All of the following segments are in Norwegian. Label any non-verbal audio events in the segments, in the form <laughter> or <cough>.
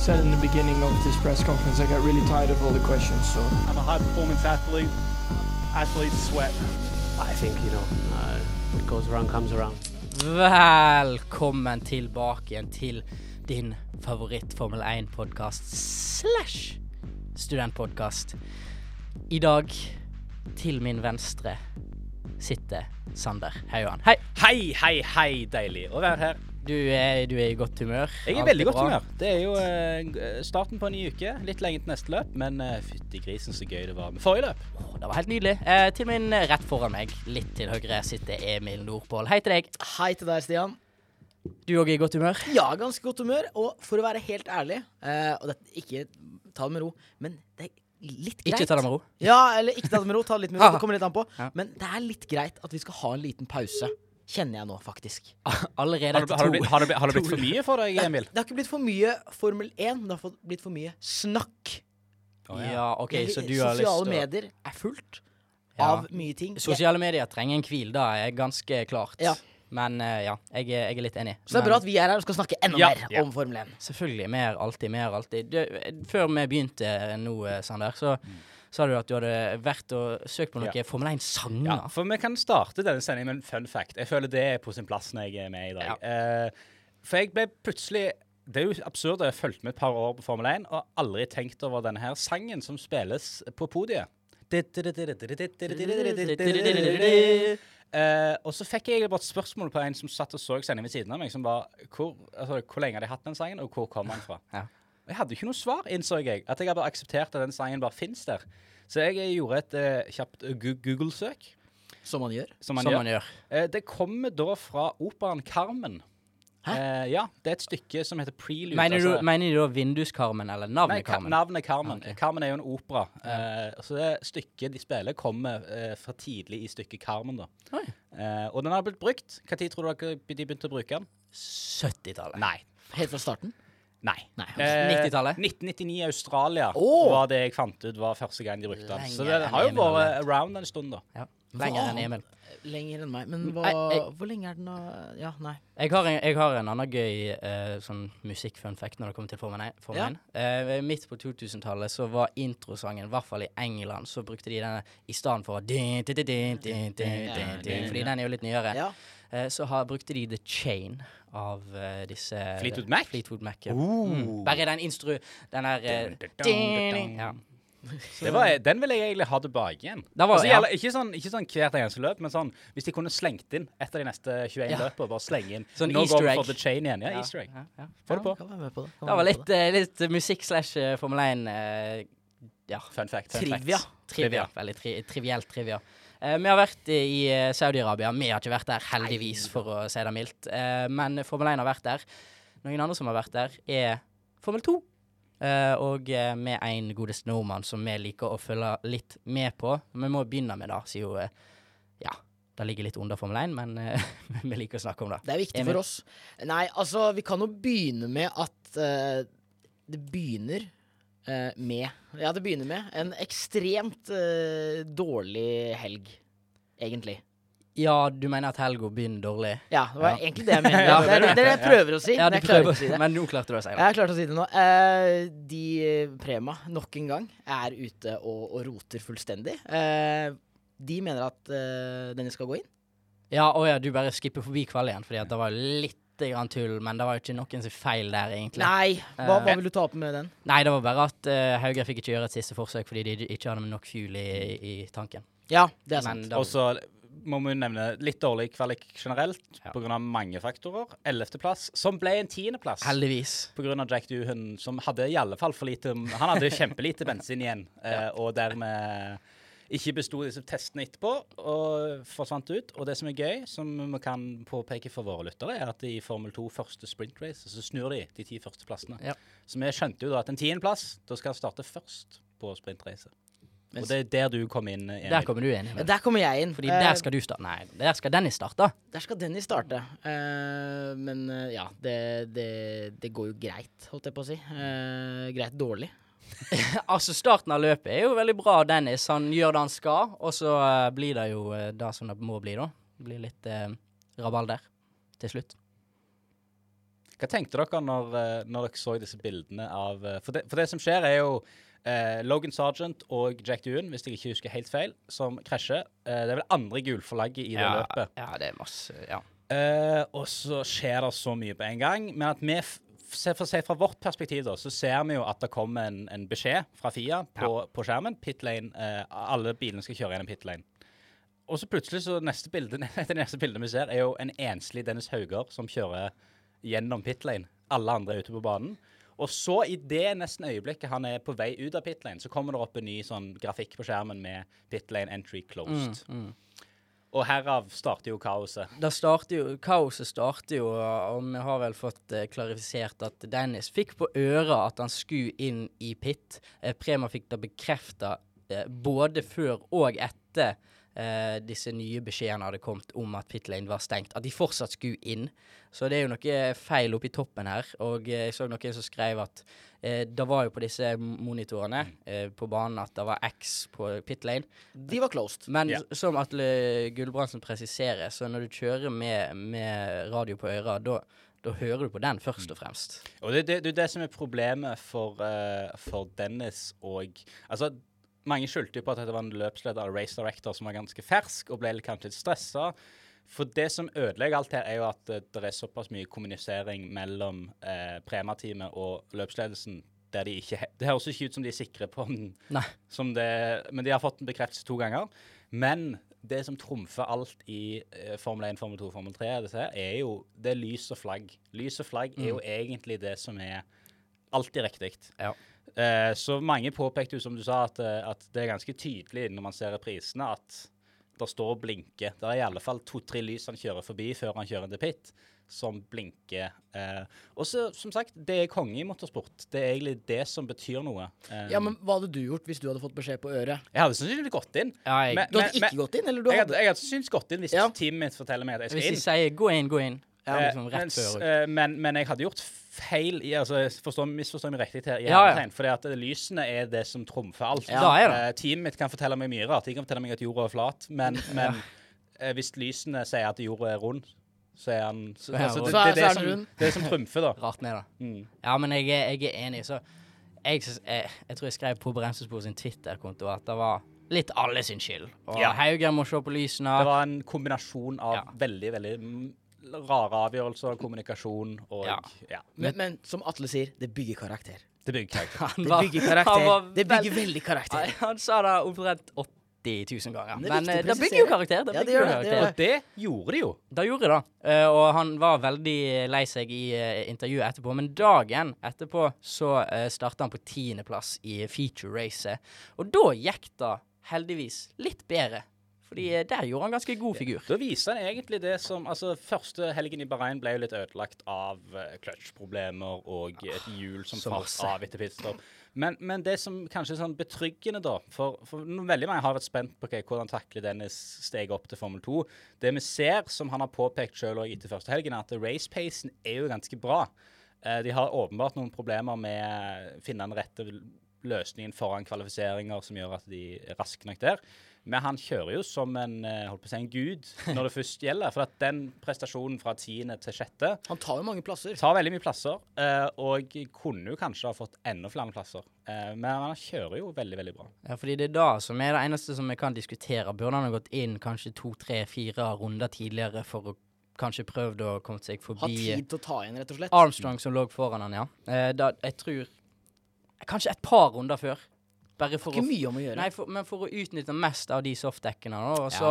said in the beginning of this press conference, I got really tired of all the questions. So I'm a high performance athlete. Athletes sweat. I think, you know, uh, what goes around comes around. Velkommen tilbake igjen til din favoritt Formel 1-podkast slash studentpodkast. I dag, til min venstre, sitter Sander Hauan. Hei! Hei, hei, hei. Deilig å være her. Du er, du er i godt humør. Jeg er i veldig godt bra. humør. Det er jo eh, starten på en ny uke. Litt lenge til neste løp, men uh, fytti grisen så gøy det var med forrige løp. Det var helt nydelig. Eh, til min rett foran meg, litt til høyre, sitter Emil Nordpål. Hei til deg. Hei til deg, Stian. Du òg i godt humør? Ja, ganske godt humør. Og for å være helt ærlig, eh, og det, ikke ta det med ro, men det er litt greit. Ikke ta det med ro. Ja, eller ikke ta det med ro. Ta det litt med ro. <laughs> Det kommer litt an på. Ja. Men det er litt greit at vi skal ha en liten pause. Kjenner jeg nå, faktisk. <laughs> Allerede etter har, det blitt, har, det, har det blitt for mye for deg, Emil? Det har ikke blitt for mye Formel 1, det har blitt for mye snakk. Ja, OK, så du har lyst Sosiale til å medier er fullt Ja. av mye ting. Sosiale medier trenger en hvil, da er ganske klart. Ja. Men uh, ja, jeg, jeg er litt enig. så det er Men bra at vi er her og skal snakke enda Ja, mer ja. om Formel 1. Selvfølgelig. Mer alltid, mer alltid. Du, før vi begynte nå, eh, Sander, så sa du at du hadde vært og søkt på noen Ja. Formel 1-sanger. Ja, for vi kan starte denne sendingen med en fun fact. Jeg føler det er på sin plass når jeg er med i dag. Eh, for jeg ble plutselig Det er jo absurd. Jeg har fulgt med et par år på Formel 1 og aldri tenkt over denne her sangen som spilles på podiet. Uh, og så fikk jeg bare et spørsmål på en som satt og så sendingen ved siden av meg, som var hvor, altså, hvor lenge har de hatt den sangen, og hvor kom den fra? Ja. Jeg hadde ikke noe svar, innså jeg. At jeg hadde bare akseptert at den sangen bare fins der. Så jeg gjorde et eh, kjapt eh, Google-søk, Som man gjør. som man Som gjør. man gjør. Eh, det kommer da fra operaen Carmen. Hæ? Eh, ja, det er et stykke som heter Prelude. Mener, du, altså- mener du da Vinduskarmen, eller Nei, navnet ka Carmen? navnet Carmen. Ah, ok. Carmen er jo en opera. Eh, så det stykket de spiller, kommer eh, fra tidlig i stykket Carmen. da. Oi. Eh, og den har blitt brukt. Når tror du dere de begynte å bruke den? 70-tallet. Nei. Helt fra starten. Nei. Nei 90-tallet? Eh, 1999 i Australia oh! var det jeg fant ut var første gang de brukte den. Så det har jo vært around en stund, da. Ja. Lenger enn Emil. Lenger enn meg. Men hva, jeg, jeg, hvor lenge er den av Ja, nei. Jeg har en, jeg har en annen gøy uh, sånn musikk-fun fact når det kommer til formen 1. Ja. Uh, midt på 2000-tallet så var introsangen, i hvert fall i England, så brukte de denne i stedet for Fordi den er jo litt nyere. Ja. Eh, så har, brukte de The Chain av uh, disse Fleetwood Mac? Fleetwood Mac ja. Oh. mm. Bare den instru... Den der eh, ja. <laughs> Det var, den vil jeg egentlig ha tilbake igjen. Var- altså, ja. ikke, sånn, ikke sånn hvert eneste løp, men sånn hvis de kunne slengt inn et av de neste 21 Ja. løpene. Bare slenge inn Sånn Nå easter går vi egg. for the chain igjen. Ja, Ja, easter egg. ja, ja. Få det på. På det. Det var litt, uh, litt musikk slash eh, Formel 1 uh, Ja. Fun fact. Fun Trivia. Trivia. Trivia. Veldig tri trivielt trivia. Eh, vi har vært i eh, Saudi-Arabia. Vi har ikke vært der, heldigvis, for å si det mildt. Eh, men Formel 1 har vært der. Noen andre som har vært der, er Formel 2. Eh, og med en godeste nordmann som vi liker å følge litt med på. Vi må begynne med det, sier jo Ja, det ligger litt under Formel 1, men <laughs> vi liker å snakke om det. Det er viktig for oss. Nei, altså, vi kan jo begynne med at uh, det begynner eh, med Ja, det begynner med en ekstremt eh, dårlig helg, egentlig. Ja, du mener at helga begynner dårlig? Ja, det var Ja. egentlig det jeg mener. <laughs> Ja, det er det, det er det jeg prøver å si. Ja, men du jeg prøver, å si det. men nå klarte du å si Jeg det. har klart å si det nå. Eh, de eh, Prema, nok en gang, er ute og, og roter fullstendig. Eh, de mener at uh, denne skal gå inn. Ja, å ja, du bare skipper forbi kvall igjen, fordi at det var litt grann tull, men det var jo ikke noen sin feil der, egentlig. Nei, hva, Eh, hva vil du ta opp med den? Nei, det var bare at uh, Hauger fikk ikke gjøre et siste forsøk fordi de ikke hadde nok fuel i, i tanken. Ja, det er Men sant. da- Og så må vi nevne litt dårlig kvalik generelt Ja. av mange faktorer. Ellevteplass, som ble en tiendeplass. Heldigvis. Av Jack Duhun som hadde i alle fall for lite Han hadde kjempelite <laughs> bensin igjen, eh, og dermed ikke besto disse testene etterpå og forsvant ut. Og det som er gøy, som vi kan påpeke for våre lyttere, er at i Formel 2 første sprint race, så snur de de ti første plassene. Ja. Så vi skjønte jo da at en tiendeplass, da skal han starte først på sprintrace. Men Og det er der du kom inn, Emil. Der kommer du inn. Ja, Der kommer jeg inn. Fordi Eh, der skal du starte. Nei, der skal Dennis starte. Der skal Dennis starte. Uh, men uh, ja, det, det, det går jo greit, holdt jeg på å si. Eh, greit dårlig. <laughs> altså, starten av løpet er jo veldig bra. Dennis han gjør det han skal, og så uh, blir det jo uh, det som det må bli, da. Det blir litt uh, rabalder til slutt. Hva tenkte dere når, når dere så disse bildene av For det, for det som skjer, er jo eh, Logan Sergeant og Jack Doon hvis jeg ikke husker helt feil, som krasjer. Eh, det er vel andre gulflagget i det ja, løpet. ja, det er masse Ja. Eh, og så skjer det så mye på en gang. Men at vi, for å si fra vårt perspektiv, da, så ser vi jo at det kommer en, en beskjed fra FIA på, på skjermen. Pit lane. eh, alle bilene skal kjøre gjennom pit lane. Og så plutselig så neste bilde, <laughs> det neste bildet vi ser, er jo en enslig Dennis Hauger som kjører gjennom pit lane. Alle andre er ute på banen. Og så, i det nesten øyeblikket han er på vei ut av pit lane, så kommer det opp en ny sånn grafikk på skjermen med pit lane entry closed. Mm, Og herav starter jo kaoset. Da starter jo, Kaoset starter jo, og vi har vel fått eh, klarifisert at Dennis fikk på øret at han skulle inn i pit. Eh, Prema fikk det bekrefta eh, både før og etter eh, disse nye beskjedene hadde kommet om at pitlane var stengt. At de fortsatt skulle inn. Så det er jo noe feil oppi toppen her. Og eh, jeg så noen som skrev at eh, det var jo på disse monitorene eh, på banen at det var X på pitlane. De var closed. Men yeah. som Atle Gulbrandsen presiserer, så når du kjører med, med radio på øra, da da hører du på den først og fremst. Og det, det, det er det som er problemet for, uh, for Dennis og Altså, mange skyldte på at det var en løpsleder, race director, som var ganske fersk og ble kanskje litt stressa. For det som ødelegger alt her, er jo at eh, det er såpass mye kommunisering mellom eh, Prema-teamet og løpsledelsen der de ikke Det høres ikke ut som de er sikre på den, som det, men de har fått en bekreftelse to ganger. Men det som trumfer alt i eh, Formel 1, Formel 2, Formel 3, disse her, er jo det er lys og flagg. Lys og flagg er jo egentlig det som er alltid riktig. Ja. Eh, så mange påpekte jo, som du sa, at, eh, at det er ganske tydelig når man ser reprisene, at det står og blinker. Det er i alle fall to-tre lys han kjører forbi før han kjører til pit, som blinker. Eh, og så, som sagt, det er konge i motorsport. Det er egentlig det som betyr noe. Eh, Ja, men hva hadde du gjort hvis du hadde fått beskjed på øret? jeg hadde sannsynligvis gått inn. Ja, jeg, Men- Du hadde ikke gått inn, eller du Jeg hadde, hadde jeg hadde sannsynligvis gått inn hvis Ja. teamet mitt forteller meg at jeg hvis skal de inn. sier 'gå inn, gå inn', Eh, liksom rett mens, før eh, men, men jeg hadde gjort feil i altså, forstår, Misforstår meg riktig her, i Ja, ja. for fordi at lysene er det som trumfer alt. Ja. Da er det. Eh, teamet mitt kan fortelle meg mye rart. De kan fortelle meg at jorda er flat, men, <laughs> men uh, hvis lysene sier at jorda er rund, så er han så, altså, det, det, Så er- det, er er det, den som, det er som trumfer, da. <laughs> Rart ned, da. Mm. Ja, men jeg, er- jeg er enig, så jeg, jeg, jeg tror jeg skrev på Bremsespor sin Twitter-konto at det var litt alle sin skyld. Og Ja. Haugen må se på lysene. Det var en kombinasjon av Ja. veldig, veldig mm, rare avgjørelser, kommunikasjon og Ja. ja. men, men som Atle sier, det bygger karakter. Det bygger karakter. <laughs> Han Det bygger han karakter. var Det bygger vel, veldig karakter. Han sa det omtrent 80 000 ganger. Det er Men å eh, det bygger jo karakter. Det Ja, det gjør det, det. Og det gjorde de jo. Det gjorde det. Uh, og han var veldig lei seg i uh, intervjuet etterpå. Men dagen etterpå så uh, starta han på tiendeplass i feature-racet. Og da gikk det heldigvis litt bedre. Fordi eh, der gjorde han ganske god figur. Da viser han egentlig det som Altså, første helgen i Bahrain ble jo litt ødelagt av kløtsjproblemer clutch-problemer og et hjul som falt av etter pitstop. Men, men det som kanskje er sånn betryggende, da For, for veldig mange har vært spent på okay, hvordan takler Dennis steget opp til Formel 2. Det vi ser, som han har påpekt sjøl etter første helgen, er at race-pacen er jo ganske bra. Eh, de har åpenbart noen problemer med å finne den rette løsningen foran kvalifiseringer som gjør at de er raske nok der. Men han kjører jo som en, eh, holdt på å si, en gud når det først gjelder. For at den prestasjonen fra tiende til sjette Han tar jo mange plasser. tar veldig mye plasser, eh, og kunne jo kanskje ha fått enda flere plasser. Eh, men han kjører jo veldig, veldig bra. Ja, fordi det er da som er det eneste som vi kan diskutere. Burde han ha gått inn kanskje to, tre, fire runder tidligere for å kanskje prøvd å komme seg Ha forbi tid til å ta igjen, rett og slett. Armstrong som lå foran han, ja. Eh, da, jeg tror Kanskje et par runder før. Bare for Ikke å mye om å gjøre. Nei, for, men for å utnytte mest av de softdekkene, og så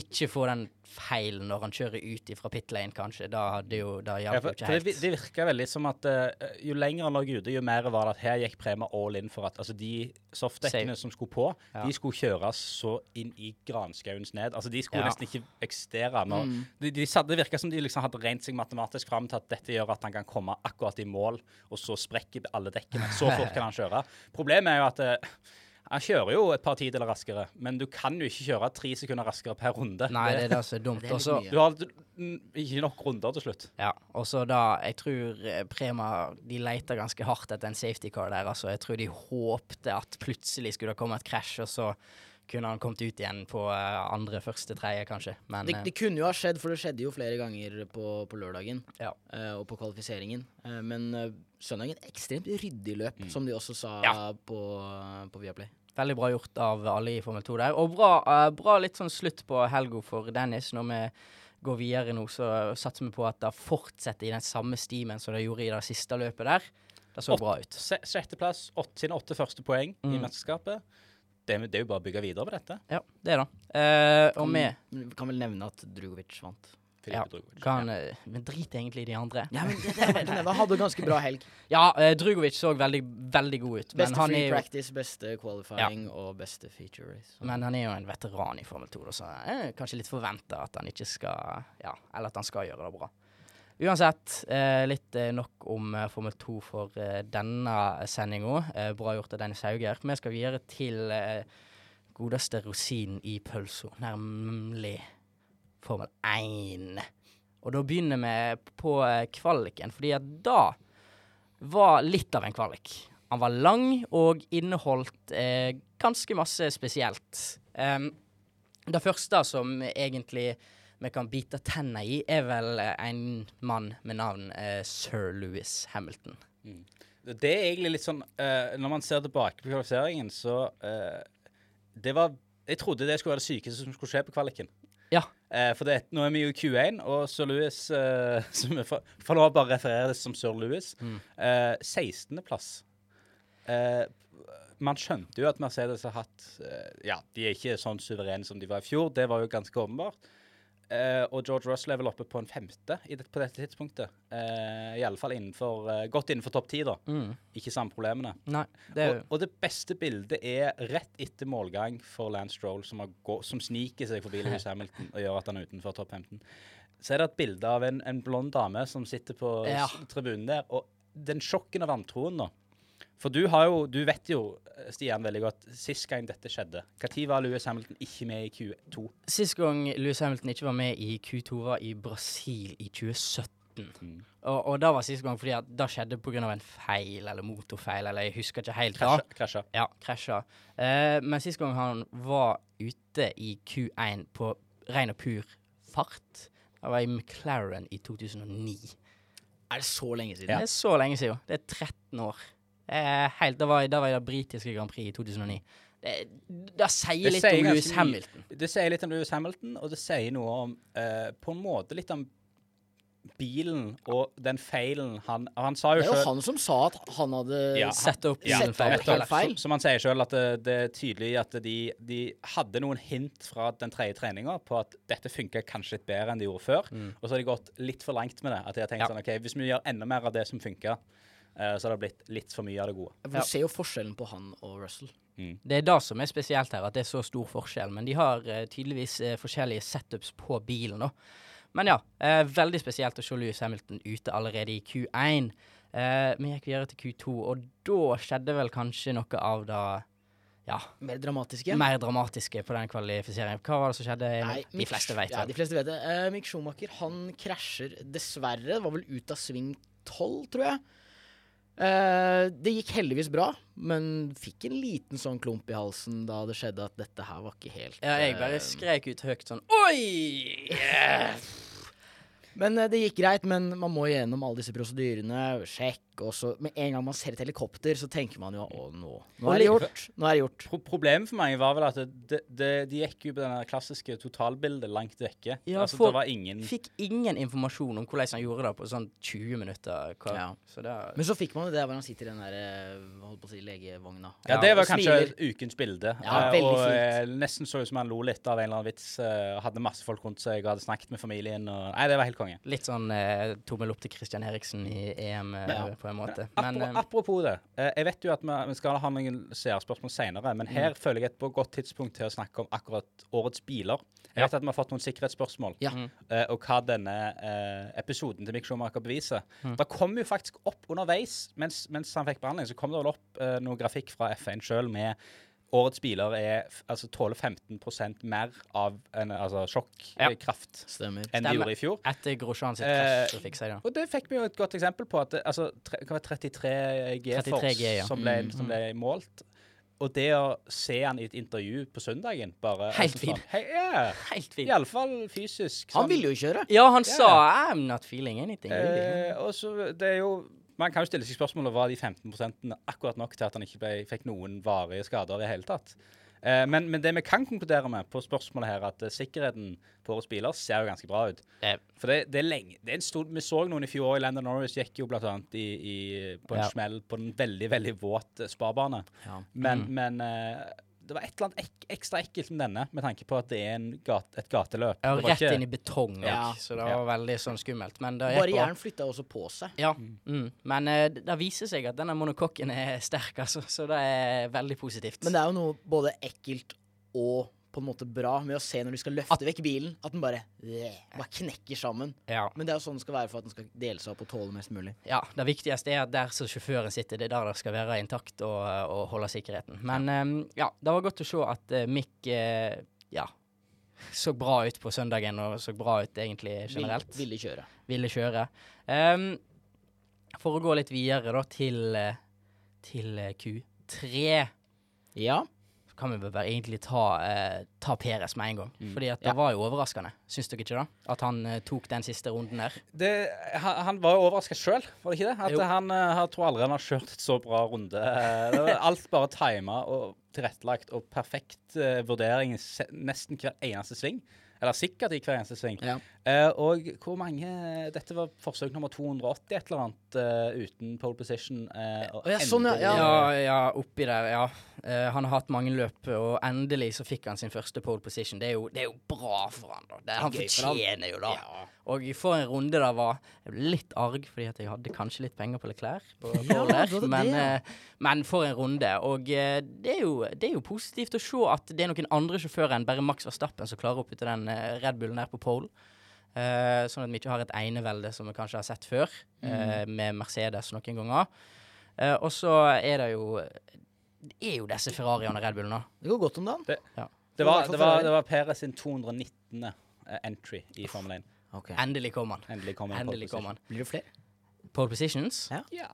ikke få den feilen når han kjører ut fra pit lane, kanskje. Da hadde jo Da Ja, for, ikke helt. det, det virka veldig som at uh, jo lenger han lå ute, jo mer var det at her gikk Prema all in for at altså de softdekkene som skulle på, Ja. de skulle kjøres så inn i granskauens ned. Altså De skulle Ja. nesten ikke eksistere. Når, Mm. de, de, det virka som de liksom hadde rent seg matematisk fram til at dette gjør at han kan komme akkurat i mål, og så sprekker alle dekkene. Så fort <laughs> kan han kjøre. Problemet er jo at eh, han kjører jo et par tideler raskere, men du kan jo ikke kjøre tre sekunder raskere per runde. Nei, det er det som er dumt. Det litt Og så mye. Du har mm, ikke nok runder til slutt. Ja, og så da Jeg tror eh, Prema De leter ganske hardt etter en safety car der, altså. Jeg tror de håpte at plutselig skulle det komme et krasj, og så kunne han kommet ut igjen på eh, andre, første, tredje, kanskje. Men Det, eh, det kunne jo ha skjedd, for det skjedde jo flere ganger på, på lørdagen. Ja. eh, og på kvalifiseringen. Men søndagen ekstremt ryddig løp, Mm. som de også sa Ja. på, på Viaplay. Veldig bra gjort av alle i Formel 2 der. Og bra, bra litt sånn slutt på helga for Dennis. Når vi går videre nå, så satser vi på at det fortsetter i den samme stimen som det gjorde i det siste løpet der. Det så Åt- bra ut. Sjetteplass, åtte, sine åtte første poeng i Mm. mesterskapet. Det, er- det er jo bare å bygge videre på dette. Ja, det er det. Eh, og vi kan, kan vel nevne at Drugovic vant. Ja, Drugovic. kan ja. Men drit egentlig i de andre. Ja, men det, det, det, det hadde ganske bra helg. <laughs> Ja, eh, Drugovic så veldig, veldig god ut. Men Beste han, free er jo, practice, beste qualifying og beste feature race. Så- men han er jo en veteran i Formel 2, så så eh, kanskje litt forventa at han ikke skal Ja, eller at han skal gjøre det bra. Uansett, eh, litt eh, nok om eh, Formel 2 for denne sendinga. Bra gjort av Dennis Hauger. Vi skal videre til godeste rosinen i pølsa, nemlig Formel 1. Og da begynner vi på kvaliken, fordi at da var litt av en kvalik. Han var lang og inneholdt eh, ganske masse spesielt. Um, det første som egentlig vi kan bite tenna i, er vel eh, en mann med navn eh, sir Louis Hamilton. Det er egentlig litt sånn eh, Når man ser tilbake på kvalifiseringen, så Det var Jeg trodde det skulle være det sykeste som skulle skje på kvaliken. Ja. Eh, for det, nå er vi jo i Q1, og Sir Louis eh, <laughs> som er for, nå bare refereres som Sir Louis. Mm. Eh, 16.-plass. Eh, man skjønte jo at Mercedes har hatt Ja, de er ikke sånn suverene som de var i fjor, det var jo ganske åpenbart. Eh, og George Russell er vel oppe på en femte i det, på dette tidspunktet. Uh, I alle fall innenfor, uh, godt innenfor topp ti, da. Mm. Ikke samme problemene. Nei, det Og, og det beste bildet er rett etter målgang for Lance Stroll, som, har gå, som sniker seg forbi Lewis <laughs> Hamilton og gjør at han er utenfor topp 15. Så er det et bilde av en, en blond dame som sitter på Ja. tribunen der, og den sjokken av vantroen nå. For du har jo, du vet jo, Stian, veldig godt, sist gang dette skjedde. Når var Lewis Hamilton ikke med i Q2? Sist gang Louis Hamilton ikke var med i Q2, var i Brasil i 2017. Mm. Og, og da var sist gang fordi at det skjedde pga. en feil eller motorfeil, eller jeg husker ikke helt. da. Krasja. krasja. Ja, krasja. Eh, men sist gang han var ute i Q1 på ren og pur fart, det var i McLaren i 2009. Er det så lenge siden? Det er så lenge siden. Det er 13 år. Eh, helt, det var, det var i det britiske Grand Prix i 2009. Det, det sier Det litt sier om Louis. Hamilton. Det sier litt om Lewis Hamilton, og det sier noe om eh, På en måte litt om bilen og den feilen han Han sa jo Det er jo sjøl han som sa at han hadde Ja, Sett opp Ja, bilen feil. nettopp. helt feil. Som, som han sier sjøl, at det, det er tydelig at de, de hadde noen hint fra den tredje treninga på at dette funka kanskje litt bedre enn de gjorde før. Og så har de gått litt for langt med det. At de har tenkt Ja. sånn OK, hvis vi gjør enda mer av det som funka, så det har blitt litt for mye av det gode. Du ser jo forskjellen på han og Russell. Det er det som er spesielt her, at det er så stor forskjell. Men de har eh, tydeligvis eh, forskjellige setups på bilen. òg. Men ja, eh, veldig spesielt å se Louis Hamilton ute allerede i Q1. Eh, vi gikk videre til Q2, og da skjedde vel kanskje noe av det ja, Mer dramatiske. mer dramatiske på den kvalifiseringen. Hva var det som skjedde? Nei, de Mick- fleste vet Ja, de fleste vet det. Eh, Mick Schumacher han krasjer dessverre. Var vel ut av sving 12, tror jeg. Eh, det gikk heldigvis bra, men fikk en liten sånn klump i halsen da det skjedde at dette her var ikke helt Ja, jeg bare eh, skrek ut høyt sånn Oi! <laughs> Men eh, det gikk greit, men man må gjennom alle disse prosedyrene, sjekk, og så med en gang man ser et helikopter, så tenker man jo å, nå, nå er det gjort. Nå er det gjort. Pro problemet for meg var vel at det, det, de gikk jo på det klassiske totalbildet langt vekke. Ja, altså, for- det var ingen Fikk ingen informasjon om hvordan han gjorde det på sånn 20 minutter. Hva, Ja. Så det Men så fikk man jo det hvor han sitter i den der eh, holdt på å si, legevogna. Ja, det var kanskje smiler. ukens bilde. Ja, Eh, veldig og fint. Og nesten så ut som han lo litt av en eller annen vits. Og hadde masse folk rundt seg og hadde snakket med familien. Og, nei, det var helt konge. Litt sånn eh, tommel opp til Christian Eriksen i EM eh, Ja. På en måte. Ja, Men apropos, apropos det. eh, jeg vet jo at vi, skal ha noen seerspørsmål senere, men her Mm. føler jeg et godt tidspunkt til å snakke om akkurat årets biler. Jeg Ja. vet at vi har fått noen sikkerhetsspørsmål, Ja. Mm. eh, og hva denne eh, episoden til Mick Schumacher beviser. Mm. Det kom jo faktisk opp underveis, mens, mens han fikk behandling, så kom det vel opp eh, noe grafikk fra F1 sjøl med Årets biler er, altså, tåler 15% mer av en, altså, Ja. sjokkkraft Stemmer. enn de gjorde i fjor. etter Grosjean sitt Eh, krasj, så fikk seg det. Og det fikk vi jo et godt eksempel på. at det, altså, tre, hva var 33 G-force ja. som, ble, Mm, som mm. ble målt. og det å se han i et intervju på søndagen bare Helt fin. sånn, fint. Hei, ja. Helt fint. Iallfall fysisk. Han sånn. ville jo kjøre. Ja, han yeah. sa 'I'm not feeling anything'. Eh, og så det er jo Man kan jo stille seg spørsmålet var de 15% akkurat nok til at han ikke ble, fikk noen varige skader i hele tatt. Eh, men, men det vi kan konkludere med på spørsmålet her, at uh, sikkerheten på våre biler ser jo ganske bra ut. Eh, For det, det er lenge det er en stor, Vi så noen i fjor. Landon Norris gikk jo blant annet i, i, på en Ja. smell på en veldig veldig våt eh, sparbane. Men, Mm. men eh, det var et eller annet ek, ekstra ekkelt med denne, med tanke på at det er en gat, et gateløp. Ja, rett ikke- inn i betong, Ja. så det Ja. var veldig sånn skummelt. Men det jern flytta også på seg. Ja. Mm. Men eh, det det viser seg at denne monokokken er sterk, altså, så det er veldig positivt. Men det er jo noe både ekkelt og på en måte bra med å se når de skal løfte vekk bilen, at den bare, bleh, bare knekker sammen. ja. Men det er jo sånn det skal være for at den skal dele seg opp og tåle mest mulig. ja, det viktigste er at der som sjåføren sitter, det er der det skal være intakt og, og holde sikkerheten. Men eh, ja, det var godt å se at uh, Mick uh, ja, så bra ut på søndagen, og så bra ut egentlig generelt. Ville, ville kjøre. ville kjøre. Um, for å gå litt videre da til, eh, til eh, Q3, Ja. Kan vi vel bare egentlig ta, eh, ta Peres med en gang. Fordi at det Ja. var jo overraskende, syns dere ikke det? At han eh, tok den siste runden der. det, han, han var jo overraska sjøl, var det ikke det? At Jo. han uh, tror aldri han har kjørt et så bra runde. Eh, Det var alt bare tima og tilrettelagt og perfekt eh, vurdering nesten hver eneste sving. Eller sikkert i hver eneste sving. Ja. Eh, og hvor mange Dette var forsøk nummer 280 et eller annet uh, uten pole position. Uh, og ja, sånn, ja, ja. Ja, ja, oppi der, ja. Han har hatt mange løp, og endelig så fikk han sin første pole position. Det er jo, det er jo bra for han da. Det, han gøy fortjener jo da. Og for en runde da var Jeg ble litt arg, fordi at jeg hadde kanskje litt penger på Leclerc. På <laughs> Ja, der, men, men for en runde. Og det, er jo, det er jo positivt å se at det er noen andre sjåfører enn bare Max Verstappen som klarer å putte den Red Bullen her på pole. Eh, sånn at vi ikke har et enevelde som vi kanskje har sett før, eh, Mm. med Mercedes noen ganger. Eh, og så er det jo Det er jo disse Ferrariene og Red Bullene. Det går godt om dagen. Det, Ja. det, var, det, var, det var Perez sin 219. eh, entry i Formel 1. Endelig kom han. Endelig kom han. Endelig kom han. Blir det flere? Pole positions? Ja. Ja.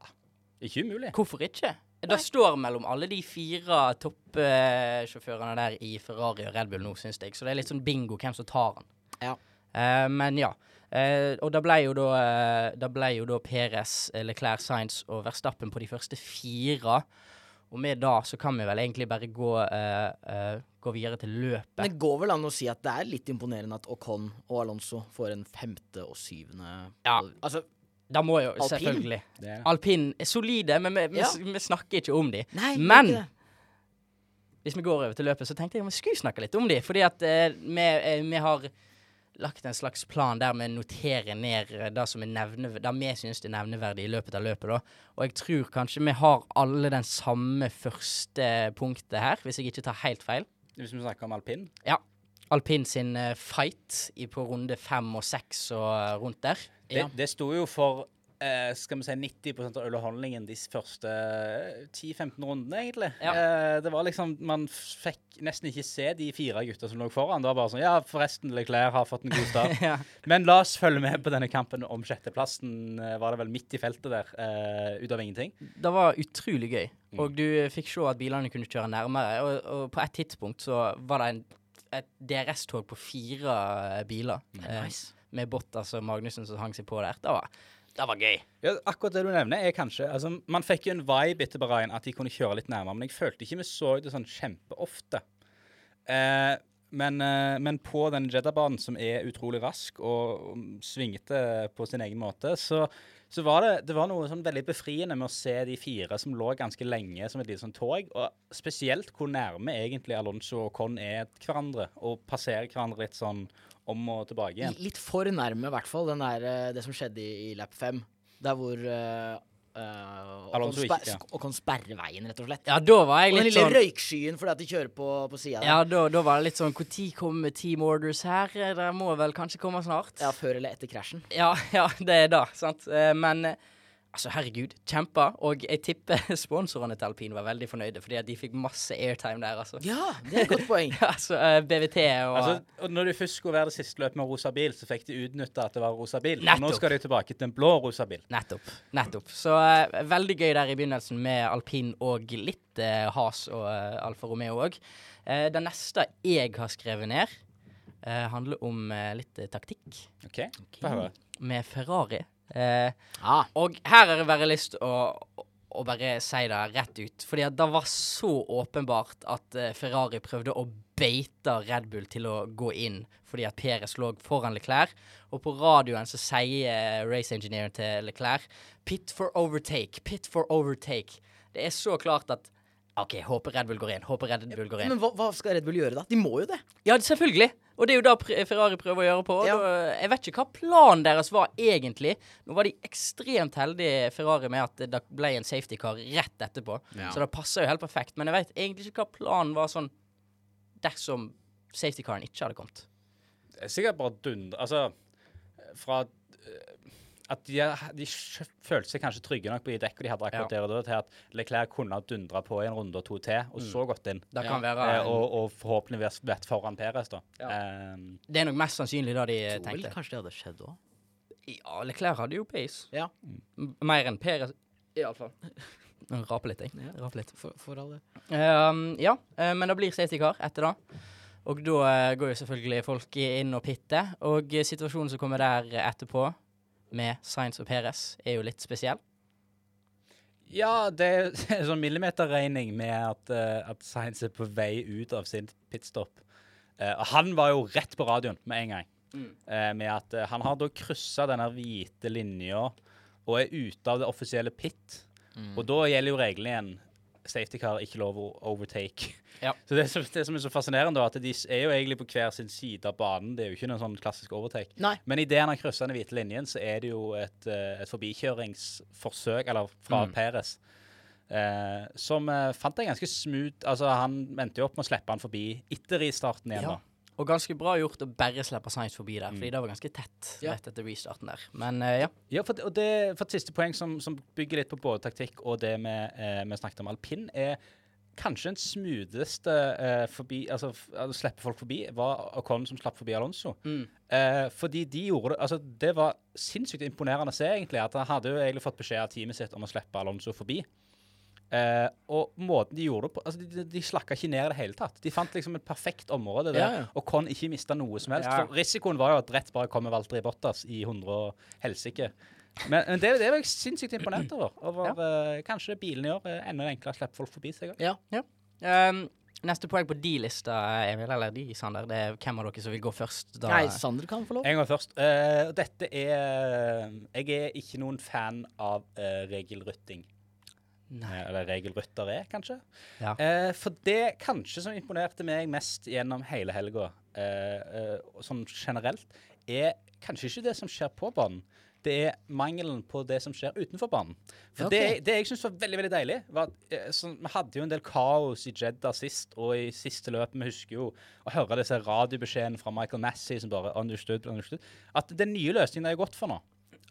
Ikke umulig. Hvorfor ikke? Det står mellom alle de fire toppsjåførene der i Ferrari og Red Bull nå, syns jeg. Så det er litt sånn bingo hvem som tar han. Ja. Eh, men ja. Eh, og da ble jo da, eh, da ble jo da Perez, Leclerc, Sainz og Verstappen på de første fire. Og med da så kan vi vel egentlig bare gå, uh, uh, gå videre til løpet. Men det går vel an å si at det er litt imponerende at Ocon og Alonso får en femte og syvende Ja. Altså, Da må jo Alpin? selvfølgelig Det er- Alpin er solide, men vi, vi, Ja. vi snakker ikke om de. nei, Men- Hvis vi går over til løpet, så tenkte jeg om vi skulle snakke litt om de. Fordi at uh, vi, vi har lagt en slags plan der vi noterer ned eh, det som er vi syns er nevneverdig i løpet av løpet. da. Og jeg tror kanskje vi har alle den samme første punktet her, hvis jeg ikke tar helt feil. Hvis vi snakker om alpin. Ja. Alpin sin eh, fight på runde fem og seks og rundt der. Det, Ja. det sto jo for eh, skal vi si 90% av underholdningen de første eh, 10-15 rundene, egentlig. Ja. Eh, det var liksom Man fikk nesten ikke se de fire gutta som lå foran. Det var bare sånn Ja, forresten, Leclerc har fått en god start. <laughs> ja. Men la oss følge med på denne kampen om sjetteplassen. eh, var det vel midt i feltet der, eh, ut av ingenting. Det var utrolig gøy. Mm. Og du eh, fikk se at bilene kunne kjøre nærmere. Og, og på et tidspunkt så var det en, et DRS-tog på fire eh, biler. eh, Nice. med Bottas og Magnussen som hang seg på der. Det var, det var gøy. Ja, akkurat det du nevner, er kanskje altså, Man fikk jo en vibe etter Bahrain at de kunne kjøre litt nærmere, men jeg følte ikke vi så det sånn kjempeofte. Eh, men, eh, men på den Jeddah-banen, som er utrolig rask og og svingete på sin egen måte, så, så var det, det var noe sånn veldig befriende med å se de fire som lå ganske lenge som et lite sånn tog, og spesielt hvor nærme egentlig Alonso og Con er hverandre, og passerer hverandre litt sånn om og tilbake igjen. Litt for nærme, i hvert fall, den der, eh, det som skjedde i, i lap 5. Der hvor uh, Alonso Ocon, gikk, ja. og kan sperre veien, rett og slett. Ja, da var jeg litt Og den lille sånn røykskyen fordi at de kjører på, på sida. ja, da, da var det litt sånn Når kommer team orders her? Det må vel kanskje komme snart? ja, før eller etter krasjen. Ja, <laughs> ja, det er da, sant. Men eh, Altså, herregud, kjempa. Og jeg tipper <laughs> sponsorene til alpin var veldig fornøyde, fordi at de fikk masse airtime der, altså. Ja, det er et godt poeng. <laughs> altså, eh, BVT og Altså, og når du først skulle være det siste løpet med rosa bil, så fikk de utnytta at det var rosa bil. Og nå skal de tilbake til en blå rosa bil. Nettopp. nettopp. Så uh, veldig gøy der i begynnelsen med alpin og litt uh, has og uh, Alfa Romeo òg. Uh, det neste jeg har skrevet ned, eh, handler om litt taktikk OK? okay. med Ferrari. Eh, Ah, og her har jeg bare lyst å, å, bare si det rett ut. Fordi det var så åpenbart at eh, Ferrari prøvde å beite Red Bull til å gå inn fordi at Peres lå foran Leclerc. Og på radioen så sier eh, race engineeren til Leclerc Pit for overtake, pit for overtake. Det er så klart at OK, håper Red Bull går inn. Håper Red Bull går inn. men hva, hva skal Red Bull gjøre, da? De må jo det. Ja, selvfølgelig. Og det er jo det Ferrari prøver å gjøre på. Ja. Jeg vet ikke hva planen deres var egentlig. Nå var de ekstremt heldige, Ferrari, med at det ble en safety car rett etterpå. Ja. Så det passer jo helt perfekt. Men jeg vet egentlig ikke hva planen var sånn dersom safety caren ikke hadde kommet. Det er sikkert bare dund... Altså, fra eh, at de, de følte seg kanskje trygge nok på de dekkene de hadde akkurat Ja. der og da, til at Leclerc kunne ha dundra på i en runde og to til, og så gått inn. Det Ja. være Eh, og, og forhåpentligvis vært foran Perez, da. Um, Det er nok mest sannsynlig det de Jeg tror vel kanskje det hadde skjedd òg. Ja, Leclerc hadde jo pace. Ja. Mm. Mer enn Perez, iallfall. <laughs> Rape litt, jeg. Ja. Rape litt. For, for alle. Um, ja, eh, men det blir safety car etter det. Og da eh, går jo selvfølgelig folk inn og pitter. Og situasjonen som kommer der etterpå, med Science og Peres er jo litt spesiell. ja, det er <laughs> en sånn millimeterregning med at, uh, at Sainz er på vei ut av sin pitstop. Uh, og han var jo rett på radioen med en gang. Eh, med at han har da kryssa denne hvite linja og er ute av det offisielle pit. Og da gjelder jo reglene igjen safety car, ikke lov å overtake. Ja. <laughs> Så det, som- det som er så fascinerende, da, at de er jo egentlig på hver sin side av banen. Det er jo ikke noen sånn klassisk overtake. Nei. Men idet han har kryssa den hvite linjen, så er det jo et, eh, et forbikjøringsforsøk, eller fra Mm. Perez. Eh, som eh, fant jeg ganske smooth Altså, han endte jo opp med å slippe han forbi etter restarten igjen, Ja. da. Og ganske bra gjort å bare slippe Science forbi der, fordi det var ganske tett Ja. rett etter restarten der. Men uh, ja. Ja, for, og det, for et siste poeng som, som bygger litt på både taktikk og det vi, eh, vi snakket om alpin, er kanskje den smootheste eh, forbi, altså, å altså slippe folk forbi, var Ocon som slapp forbi Alonso. Mm. Eh, fordi de gjorde det Altså, det var sinnssykt imponerende å se, egentlig. At han hadde jo egentlig fått beskjed av teamet sitt om å slippe Alonso forbi. Eh, og måten de gjorde det på altså De, de, de slakka ikke ned i det hele tatt. De fant liksom et perfekt område der Ja, ja. Ocon ikke mista noe som helst. Ja. For risikoen var jo at rett bare kommer Valtteri Bottas i 100 og helsike. Men, men det, det var jeg sinnssykt imponert over. over eh, kanskje bilene i år er enda enklere å slippe folk forbi seg. òg. Ja. Um, neste poeng på de lista, Emil, eller de, Sander, det er hvem av dere som vil gå først? Da? Nei, Sander kan få lov. En gang først. Uh, dette er Jeg er ikke noen fan av uh, regelrytting. Nei. Eller eller regelryttere, kanskje. Ja. Eh, for det kanskje som imponerte meg mest gjennom hele helga, eh, eh, sånn generelt, er kanskje ikke det som skjer på banen. Det er mangelen på det som skjer utenfor banen. For okay. det, det jeg syns var veldig veldig deilig, var at eh, sånn, vi hadde jo en del kaos i Jeddah sist, og i siste løp Vi husker jo å høre disse radiobeskjedene fra Michael Massey som bare understood, understood. At den nye løsningen er gått for nå.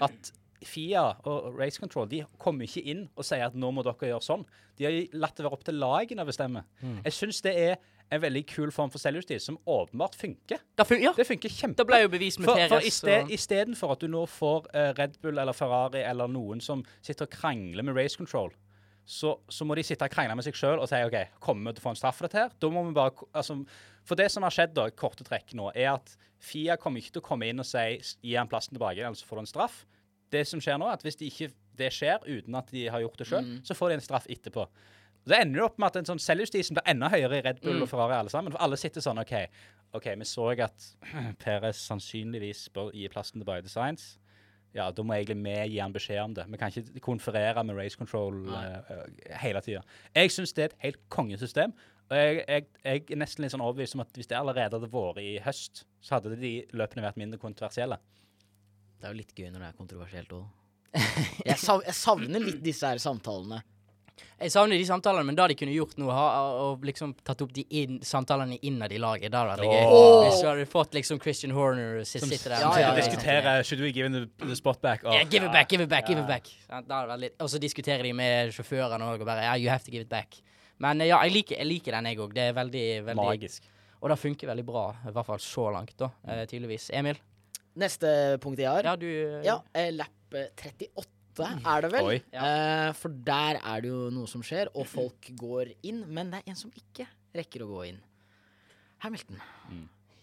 At FIA og Race Control de kommer ikke inn og sier at nå må dere gjøre sånn. De har latt det være opp til lagene å bestemme. Jeg syns det er en veldig kul form for selvjustis som åpenbart funker. Da fun ja, Det funker kjempe. det ble jo bevis med For, for Perez. i sted, Istedenfor at du nå får uh, Red Bull eller Ferrari eller noen som sitter og krangler med race control, så, så må de sitte og krangle med seg sjøl og si OK, kommer vi til å få en straff for dette her? Da må vi bare, altså, For det som har skjedd, da, korte trekk nå, er at Fia kommer ikke til å komme inn og si gi han plassen tilbake, eller så får du en straff. Det som skjer nå, at hvis de ikke, det skjer uten at de har gjort det sjøl, så får de en straff etterpå. Det ender jo opp med at en sånn selvjustisen blir enda høyere i Red Bull og Ferrari alle sammen. For alle sitter sånn OK, ok, vi så at <clears throat> Perez sannsynligvis bør gi plassen til til Designs. Ja, da må egentlig vi gi han beskjed om det. Vi kan ikke konferere med race control eh, hele tida. Jeg syns det er et helt kongesystem. Og jeg, jeg, jeg er nesten litt sånn overbevist om at hvis det allerede hadde vært i høst, så hadde de løpene vært mindre kontroversielle. Det er jo litt gøy når det er kontroversielt òg. <laughs> Jeg, sav, jeg savner litt disse her samtalene. Jeg savner de samtalene, men da de kunne gjort noe, ha, og liksom tatt opp de inn, samtalene innad i laget, da hadde det vært gøy. Oh. Hvis du hadde fått liksom Christian Horner som sitter der Ja, og ja, ja. Diskutere Should we give him the, spot back? Åh, Yeah, give it back, give it back, give it back. Og så diskuterer de med sjåførene òg, og bare yeah, you have to give it back. Men eh, ja, jeg liker, jeg liker den, jeg òg. Det er veldig, veldig Magisk. Og det funker veldig bra, i hvert fall så langt, da, eh, tydeligvis. Emil? Neste punkt jeg har. Ja, du Ja, eh, lapp eh, 38 er det vel. Oi. Eh, for der er det jo noe som skjer, og folk går inn. Men det er en som ikke rekker å gå inn. Hamilton.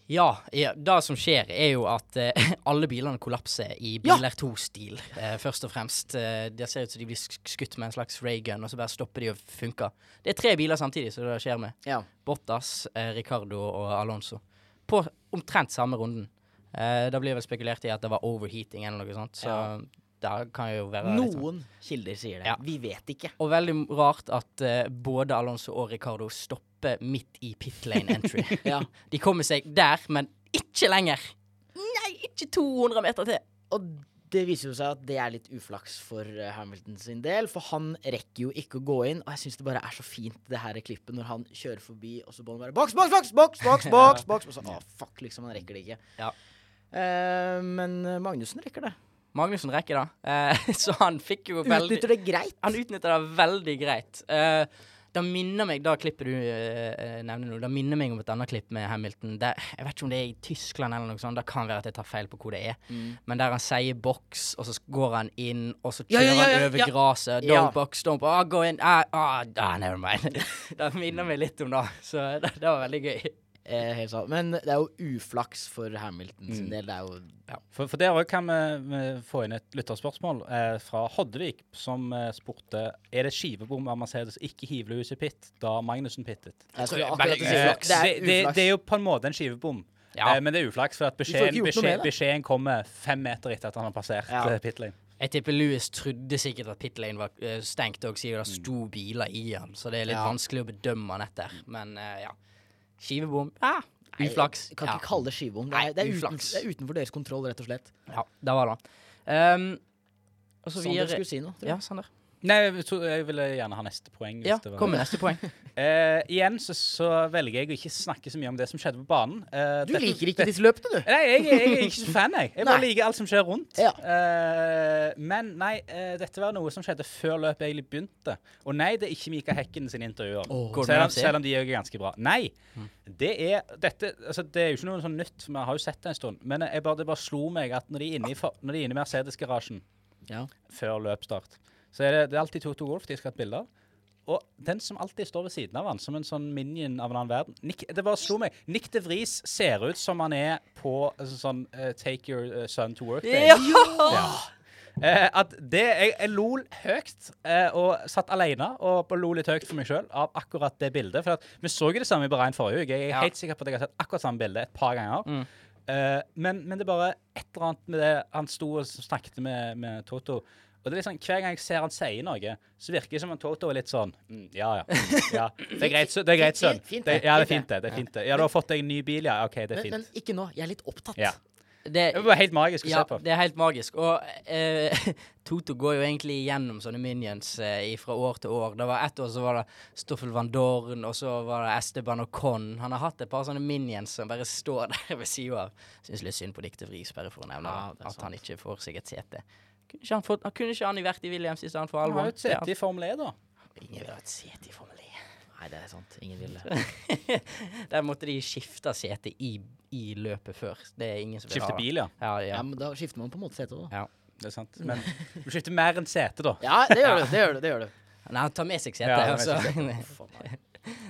Ja, ja, det som skjer er jo at eh, <laughs> alle bilene kollapser i Ja! Biler 2-stil, eh, først og fremst. Eh, det ser ut som de blir sk- skutt med en slags raygun, og så bare stopper de og funker. Det er tre biler samtidig som det skjer med. Ja. Bottas, eh, Ricardo og Alonso. På omtrent samme runden. Eh, da blir vel spekulert i at det var overheating eller noe sånt, så Ja. det kan jo være sånn. Noen kilder sier det. Ja. Vi vet ikke. Og veldig rart at uh, både Alonso og Ricardo stopper midt i pit lane entry. <laughs> Ja. De kommer seg der, men ikke lenger. Nei, ikke 200 meter til. Og det viser jo seg at det er litt uflaks for eh, Hamilton sin del, for han rekker jo ikke å gå inn. Og jeg syns det bare er så fint, det her klippet, når han kjører forbi, og så bare boks, boks, boks, boks, <laughs> boks, boks, boks. Og så, å, fuck, liksom, han rekker det ikke. Ja. Eh, men Magnussen rekker det. Magnussen rekker det. Eh, <laughs> så han fikk jo veldig Utnytter det greit. Han utnytter det veldig greit. Eh, det minner meg, da klippet du nevner nå, det minner meg om et annet klipp med Hamilton. Det, jeg vet ikke om det er i Tyskland eller noe sånt, det kan være at jeg tar feil på hvor det er. Men der han sier boks, og så går han inn, og så kjører ja, ja, ja, han over gresset. Don't box, don't box. Oh, gå inn. Ah, ah, ah, never mind. <laughs> det minner meg litt om det, så <laughs> det, det var veldig gøy. Eh, helt sant. Men det er jo uflaks for Hamilton sin Mm. del. Det er jo For, for der òg kan vi, vi få inn et lytterspørsmål eh, fra Hoddevik, som eh, spurte er det skivebom av Mercedes ikke hivlus i pit da Magnussen pittet. Jeg tror akkurat bare- si Eh. Det er det, det, er jo på en måte en skivebom, Ja. eh, men det er uflaks for at beskjeden, beskjed, beskjeden kommer fem meter etter at han har passert Ja. ja. pit lane. Jeg tipper Louis trodde sikkert at pit lane var stengt og siden det sto biler i han. Så det er litt Ja. vanskelig å bedømme han etter. Men eh, ja. Skivebom Ah, Uflaks. Kan ikke kalle det skivebom. Det er, det, er uten, det er utenfor deres kontroll, rett og slett. ja, det var det. Um, Sander skulle si noe. Ja, Sander. Nei, jeg, tror, jeg ville gjerne ha neste poeng. hvis Ja, det var- kom med neste poeng. <laughs> Eh, igjen så, så velger jeg å ikke snakke så mye om det som skjedde på banen. Eh, Du dette- liker ikke disse løpene, du. Nei, jeg, jeg er ikke så fan, jeg. Jeg bare liker alt som skjer rundt. Ja. Eh, men nei, eh, dette var noe som skjedde før løpet egentlig begynte. Og nei, det er ikke Mika Hekken sine intervjuer. Oh, selv, selv om de er ganske bra. Nei. Det er dette Altså, det er jo ikke noe sånn nytt, vi har jo sett det en stund. Men jeg bare, det bare slo meg at når de er inne i, når de er inne i Mercedes-garasjen Ja. før løpsstart, så er det, det er alltid Toto Golf de skal ha et bilde av. Og den som alltid står ved siden av han, som en sånn minion av en annen verden Nick, Det bare slo meg. Nick de Vries ser ut som han er på altså, sånn uh, Take your eh, son to work day. Ja! Ja. Eh, at det, jeg, jeg lo høyt, eh, og satt alene og lo litt høyt for meg sjøl av akkurat det bildet. For at, vi så jo det samme i Bahrain forrige uke. Jeg er Ja. helt sikker på at jeg har sett akkurat samme bilde et par ganger. Mm. Eh, men, men det er bare et eller annet med det Han sto og snakket med, med Toto. Og det er liksom, Hver gang jeg ser han sier noe, så virker det som om Toto er litt sånn mm, Ja, ja. ja. Det er greit, det er greit sønn. Det, ja, det er fint, det. det er fint det. Ja, du har fått deg en ny bil, ja. OK, det er fint. men ikke nå. Jeg er litt opptatt. Ja. Det, Det var helt magisk å ja, se på. det er helt magisk. Og eh, <laughs> Toto går jo egentlig gjennom sånne minions eh, fra år til år. Det var Ett år så var det Stoffel van Dorn, og så var det Esteban og Con. Han har hatt et par sånne minions som bare står <laughs> der ved sida av. Syns litt synd på Dikte Vris, bare for å nevne Ja, at sant. han ikke får seg et sete. Kunne ikke han, fått, kunne ikke han vært i Williams i stedet for Han har jo et sete i Formel E, da. Ingen vil ha et sete i Formel E. Nei, det er sant. Ingen vil det. <laughs> Der måtte de skifte sete i, i løpet før. Det er ingen som vil Skifte ha det. bil, ja. Ja, Ja, ja. men Da skifter man på en måte sete da. ja. Det er sant. Men du skifter mer enn sete, da. Ja, det gjør du. Det gjør du. det gjør du. Nei, han tar med seg sete. Ja, altså.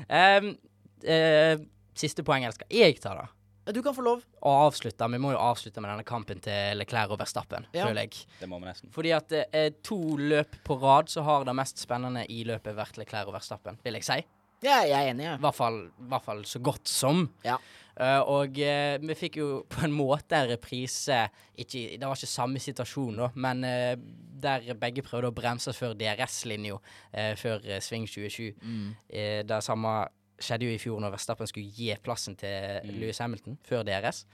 um, <laughs> uh, eh, siste poeng, jeg skal jeg ta, da? Ja, Du kan få lov. Å avslutte. Vi må jo avslutte med denne kampen til Leclerc og Verstappen, Ja. føler jeg. Det må vi nesten. Fordi at eh, to løp på rad så har det mest spennende i løpet vært Leclerc og Verstappen, vil jeg si. Ja, jeg er enig, ja. I hvert fall, hvert fall så godt som. Ja. Uh, og uh, vi fikk jo på en måte en reprise ikke, Det var ikke samme situasjon, da, men uh, der begge prøvde å bremse før DRS-linja uh, før sving 2020. Mm. Eh, det samme skjedde jo i fjor når Verstappen skulle gi plassen til Mm. Lewis Hamilton før DRS.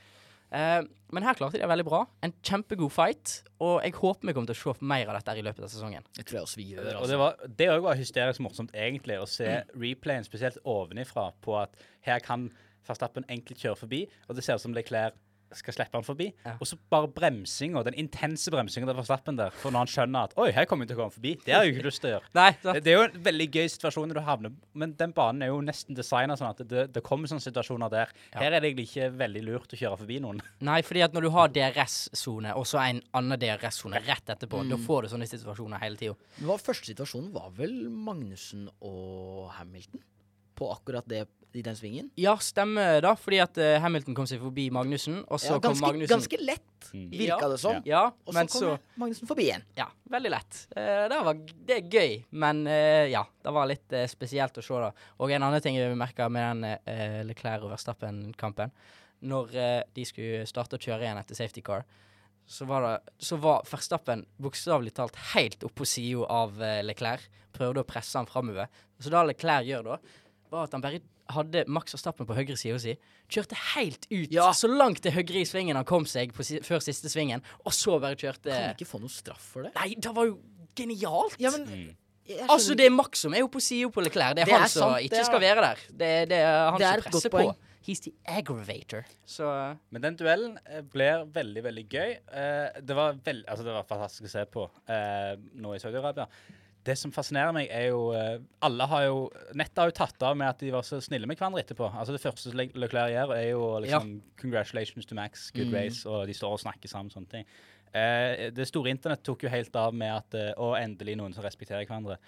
Eh, men her klarte de det veldig bra. En kjempegod fight. Og jeg håper vi kommer til å se mer av dette i løpet av sesongen. Jeg tror jeg også vi gjør. Og det Altså. var det òg var hysterisk morsomt, egentlig, å se replayen spesielt ovenifra på at her kan Verstappen enkelt kjøre forbi, og det ser ut som Leclerc skal slippe han forbi. Ja. Og så bare bremsinga, den intense bremsinga til Verstappen der, for når han skjønner at Oi, her kommer jeg til å komme forbi. Det har jeg jo ikke lyst til å gjøre. <laughs> Nei, Det, det er jo en veldig gøy situasjon når du havner Men den banen er jo nesten designa sånn at det, det kommer sånne situasjoner der. Ja. Her er det egentlig ikke veldig lurt å kjøre forbi noen. <laughs> Nei, fordi at når du har DRS-sone, og så en annen DRS-sone rett etterpå, da får du sånne situasjoner hele tida. Første situasjonen var vel Magnussen og Hamilton på akkurat det i den svingen. Ja, stemmer da, fordi at uh, Hamilton kom seg forbi Magnussen, og så Ja, kom Magnussen ganske lett, Mm. virka Ja. det som. Ja, Og så kom så Magnussen forbi igjen. Ja, veldig lett. Uh, det, var, det er gøy, men uh, ja, det var litt spesielt å se, da. Og en annen ting jeg merka med den Leclerc og Verstappen-kampen, når de skulle starte å kjøre igjen etter safety car, så var, det, så var Verstappen bokstavelig talt helt oppå sida av Leclerc. Prøvde å presse han framover. Så det Leclerc gjør da, var at han bare hadde Max Verstappen på høyre sida si. Kjørte helt ut, Ja. så langt til høyre i svingen han kom seg på, si- før siste svingen, og så bare kjørte Kan ikke få noe straff for det? Nei, det var jo genialt! Ja, men Mm. altså, det er Max som er jo på sida på Leclerc. Det er Det han er som sant, ikke er- skal være der. Det, det er han Det er som presser på. He's the aggravator. Så Men den duellen eh, blir veldig, veldig gøy. Eh, det, var veld, altså det var fantastisk å se på eh, nå i Saudi-Arabia. Det som fascinerer meg, er jo eh, Alle har jo Nettet har jo tatt av med at de var så snille med hverandre etterpå. Altså Det første Leclerc gjør, er jo liksom Congratulations to Max, good race, og de står og snakker sammen. sånne ting. Eh, det store internett tok jo helt av med at Og Å, endelig noen som respekterer hverandre.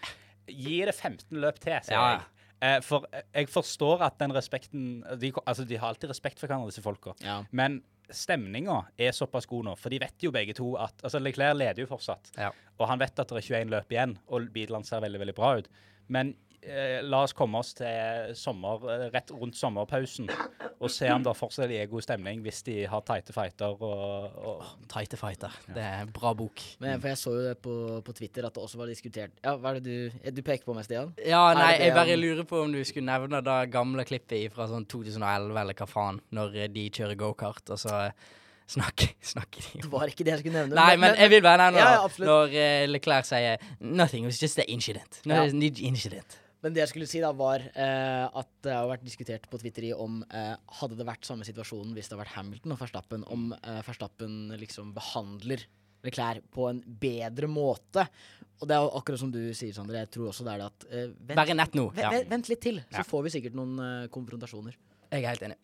Gi det 15 løp til, sier Ja. jeg. Eh, for eh, jeg forstår at den respekten de, Altså, de har alltid respekt for hverandre, disse folka. Ja. Men stemninga er såpass god nå, for de vet jo begge to at altså Leclerc leder jo fortsatt. Ja. Og han vet at det er 21 løp igjen, og bilene ser veldig veldig bra ut. Men la oss komme oss til sommer, eh, rett rundt sommerpausen og se om det fortsatt er god stemning hvis de har tighte fighter og, og Tighte fighter. Det er en bra bok. Men for jeg så jo det på, på Twitter at det også var diskutert Ja, hva er det du eh, Du peker på meg, Stian? Ja, nei, jeg bare lurer på om du skulle nevne det gamle klippet fra sånn 2011, eller hva faen, når eh, de kjører gokart, og så eh, snakker, <laughs> snakker de Det var ikke det jeg skulle nevne. Nei, men jeg vil bare nevne Ja, ja, når eh, Leclerc sier 'Nothing, it was just an incident'. No, Ja. incident. Men det jeg skulle si da, var eh, at det har vært diskutert på Twitter i om eh, hadde det vært samme situasjonen hvis det hadde vært Hamilton og Verstappen, om eh, Verstappen liksom behandler Leclerc på en bedre måte. Og det er jo akkurat som du sier, Sander, jeg tror også det er det at eh, vent, Bare nett nå. vent, Ja. vent, vent litt til, så Ja. får vi sikkert noen eh, konfrontasjoner. Jeg er helt enig.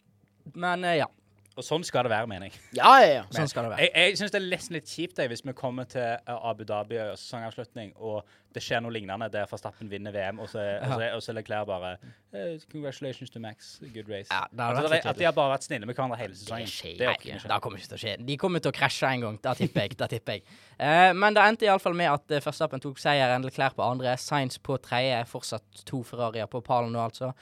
Men eh, ja, Og sånn skal det være, mener jeg. Ja, ja, ja. sånn skal det være. Jeg, jeg syns det er nesten litt kjipt jeg, hvis vi kommer til eh, Abu Dhabi og sesongavslutning, og det skjer noe lignende der Verstappen vinner VM, og så ja. og så er, og så er Leclerc bare eh, Congratulations to Max. Good race. Ja, altså, vært det- at de har bare vært snille med hverandre hele sesongen. Det skjer Det ikke. det kommer ikke til å skje. De kommer til å krasje en gang. Det tipper jeg. Da tipper jeg. Uh, men det endte iallfall med at Verstappen tok seieren. Leclerc på andre, Sainz på tredje. Fortsatt to Ferrarier på pallen nå, altså.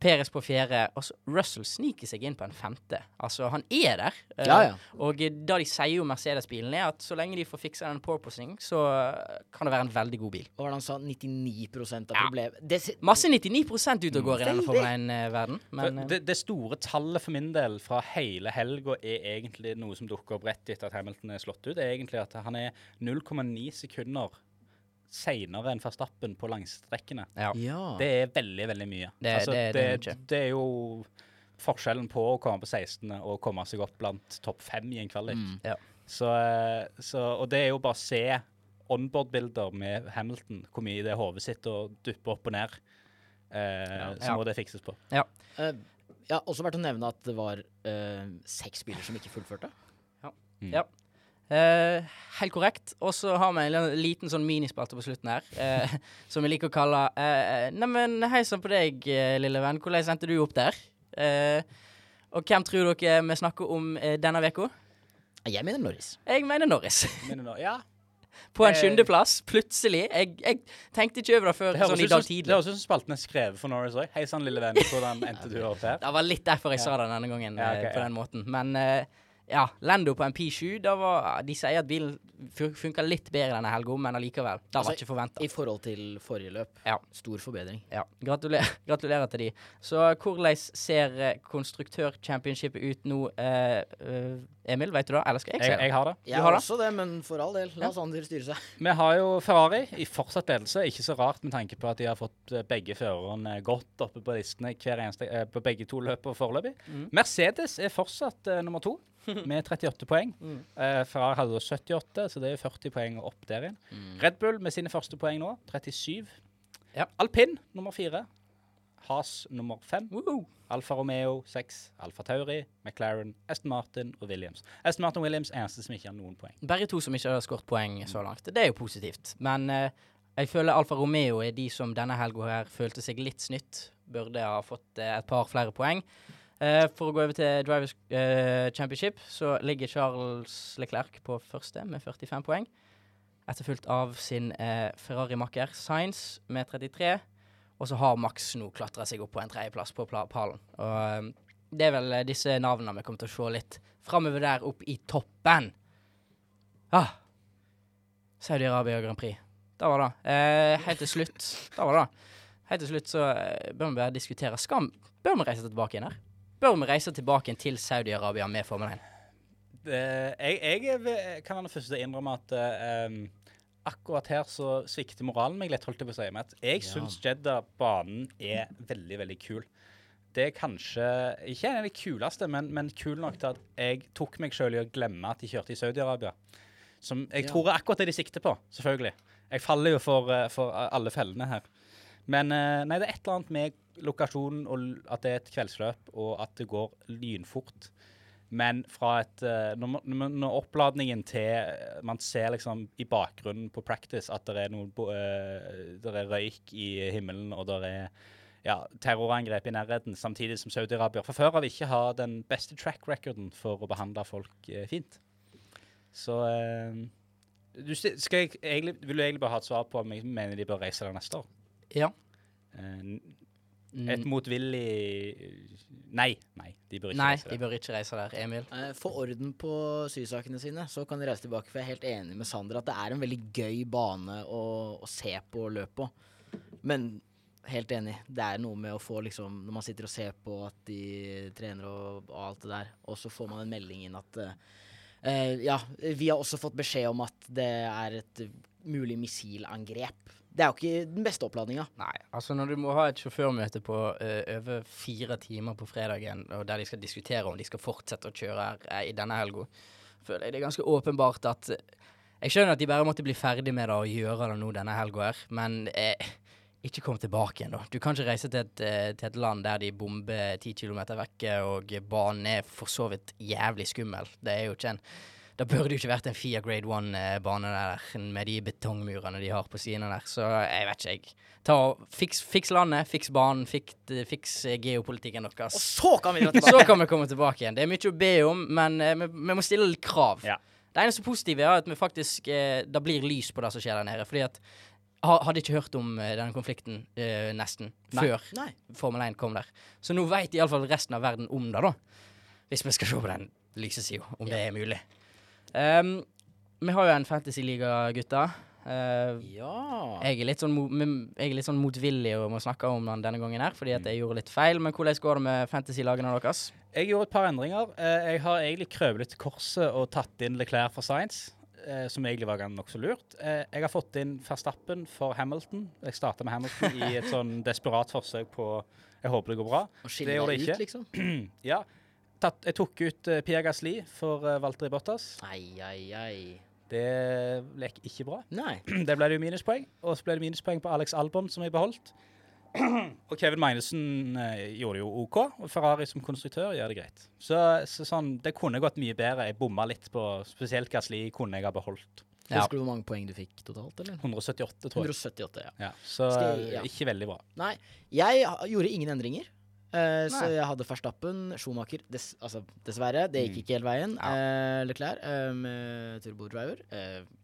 Peres på fjerde. Og så Russell sniker seg inn på en femte. Altså, han er der. Eh, Ja, ja. Og da de sier jo Mercedes-bilen, er at så lenge de får fiksa den porpoising, så eh, kan det være en veldig god bil. Det han sa? 99 av Ja. problemet det, Masse 99% ute og går i denne Veldig. Formel 1-verden. Men For eh, det, det store tallet for min del fra hele helga er egentlig noe som dukker opp rett etter at Hamilton er slått ut. Det er egentlig at han er 0,9 sekunder seinere enn Verstappen på langstrekkene. ja. Ja. Det er veldig, veldig mye. Det- altså, det- det er det er jo forskjellen på å komme på 16. og komme seg opp blant topp fem i en kvalik. Mm. Ja. Så, eh, så, og det er jo bare å se onboard-bilder med Hamilton, hvor mye det er hodet sitt og dupper opp og ned. Eh, Så Ja. må det fikses på. Eh, ja, også verdt å nevne at det var uh, seks biler som ikke fullførte. ja, Ja. Eh, helt korrekt. Og så har vi en liten- sånn minispalte på slutten her, eh, <laughs> som vi liker å kalle uh, Neimen, hei sann på deg, lille venn. Hvordan endte du opp der? Eh, og hvem tror dere vi snakker om eh, denne uka? Jeg mener Norris. Jeg mener Norris. mener nå, ja, <laughs> På en Eh. sjuendeplass, plutselig. Jeg, jeg tenkte ikke over det før det sånn i dag som, det tidlig. høres ut som spalten er skrevet for Norris òg. Hei sann, lille venn. Hvordan endte du opp her? <laughs> Det var litt derfor jeg sa det denne gangen, Ja, okay, på den ja. måten. Men eh, ja, Lando på en P7, da var De sier at bilen fu- funka litt bedre denne helga, men allikevel. Det var Altså, ikke forventa. I forhold til forrige løp. Ja. Stor forbedring. Ja, gratulerer, <laughs> gratulerer til de. Så hvordan ser konstruktørchampionshipet konstruktør-championshipet ut nå, eh, eh, Emil? Vet du det? Eller skal jeg si Jeg, det? jeg har det. Jeg har det? også det, men for all del, la Sander styre seg. <laughs> Vi har jo Ferrari i fortsatt ledelse. Ikke så rart med tanke på at de har fått eh, begge førerne godt oppe på listene hver eneste, eh, på begge to løp foreløpig. Mercedes er fortsatt eh, nummer to med 38 poeng. Eh, Ferrari hadde 78, så det er 40 poeng opp der igjen. Red Bull med sine første poeng nå, 37. Ja. Alpin nummer fire. Haas nummer fem. Woohoo. Alfa Romeo 6. Alfa Tauri, McLaren, Aston Martin og Williams. Aston Martin og Williams eneste som ikke har noen poeng. Bare to som ikke har skåret poeng så langt. Det er jo positivt. Men eh, jeg føler Alfa Romeo er de som denne helga her følte seg litt snytt. Burde ha fått eh, et par flere poeng. Eh, for å gå over til Drivers eh, Championship, så ligger Charles Leclerc på første med 45 poeng. Etterfulgt av sin eh, Ferrari-makker Sainz med 33. Og så har Max nå klatra seg opp på en tredjeplass på pallen. Og det er vel disse navnene vi kommer til å se litt framover der opp i toppen. Ah. Saudi-Arabia Grand Prix. Da var det. Eh, helt til slutt Da var det. Helt til slutt så bør vi bare diskutere Skam. Bør vi reise tilbake igjen her? Bør vi reise tilbake til Saudi-Arabia med Formel 1? Det, jeg, jeg kan være den første til å innrømme at eh, akkurat her så svikter moralen meg litt, holdt jeg på å si. Med at jeg Ja. syns Jeddah-banen er veldig, veldig kul. Det er kanskje ikke en av de kuleste, men, men kul nok til at jeg tok meg sjøl i å glemme at de kjørte i Saudi-Arabia. Som jeg Ja. tror er akkurat det de sikter på, selvfølgelig. Jeg faller jo for, eh, for alle fellene her. Men eh, nei, det er et eller annet med lokasjonen og at det er et kveldsløp, og at det går lynfort. Men fra et eh, Når, når, oppladningen til Man ser liksom i bakgrunnen på practice at det er noe eh, Det er røyk i himmelen, og det er ja, terrorangrep i nærheten, samtidig som Saudi-Arabia fra før av ikke har den beste track recorden for å behandle folk eh, fint. Så eh, du, Vil du egentlig bare ha et svar på om jeg mener de bør reise der neste år? Ja. Eh, Mm, et motvillig Nei. Nei, de bør ikke Nei, reise de der. bør ikke reise der. Emil? Eh, Få orden på sysakene sine, så kan de reise tilbake. For jeg er helt enig med Sander at det er en veldig gøy bane å, å se på og løpe på. Men helt enig. Det er noe med å få liksom Når man sitter og ser på at de trener og, og alt det der, og så får man en melding inn at eh, Ja, vi har også fått beskjed om at det er et mulig missilangrep. Det er jo ikke den beste oppladninga. Nei, altså når du må ha et sjåførmøte på uh, over fire timer på fredagen, og der de skal diskutere om de skal fortsette å kjøre her eh, i denne helga, føler jeg det er ganske åpenbart at eh, Jeg skjønner at de bare måtte bli ferdig med det og gjøre det nå denne helga her, men eh, ikke kom tilbake igjen, da. Du kan ikke reise til et, til et land der de bomber ti kilometer vekke, og banen er for så vidt jævlig skummel. Det er jo ikke en da burde det jo ikke vært en Fia Grade 1-bane der med de betongmurene de har på sidene der. Så jeg vet ikke, jeg. Ta og Fiks, fiks landet, fiks banen, fiks, fiks geopolitikken geopolitikken Og så kan vi dra <laughs> Så kan vi komme tilbake igjen. Det er mye å be om, men uh, vi, vi må stille litt krav. Ja. Det eneste positive er at vi faktisk uh, det blir lys på det som skjer der nede. Fordi at Hadde ikke hørt om eh, denne konflikten eh, nesten Nei. før Nei. Formel 1 kom der. Så nå vet iallfall resten av verden om det, da. Hvis vi skal se på den lyse sida, om det er mulig. Ehm, vi har jo en fantasyliga, gutta. Uh, Ja. jeg, er litt sånn mo jeg er litt sånn motvillig og må snakke om den denne gangen her, fordi at jeg gjorde litt feil. Men hvordan går det med fantasy-lagene deres? Jeg gjorde et par endringer. Eh, jeg har egentlig krøvlet korset og tatt inn Leclerc for Science, eh, som egentlig var nokså lurt. Eh, jeg har fått inn Verstappen for Hamilton. Jeg starta med Hamilton i et sånn desperat forsøk på Jeg håper det går bra. Å skille Det gjorde deg det ut, liksom. <clears throat> Ja. Tatt, jeg tok ut uh, Pierre Gasli for uh, Valtteri Bottas. Ai, ai, ai. Det gikk ikke bra. <clears throat> Nei. Det ble det jo minuspoeng. Og så ble det minuspoeng på Alex Albon, som jeg beholdt. <clears throat> Og Kevin Magnussen eh, gjorde det jo OK, og Ferrari som konstruktør gjør det greit. Så, så sånn, det kunne gått mye bedre. Jeg bomma litt på spesielt Gasli kunne jeg ha beholdt. Ja. Husker du hvor mange poeng du fikk totalt, eller? 178, tror jeg. 178, ja. Ja, så jeg- ja. ikke veldig bra. Nei, jeg gjorde ingen endringer. Eh, så jeg hadde Verstappen, Schumacher dess, Altså, dessverre, det gikk Mm. ikke hele veien. Ja. Uh, Leclerc uh, med turbodriver.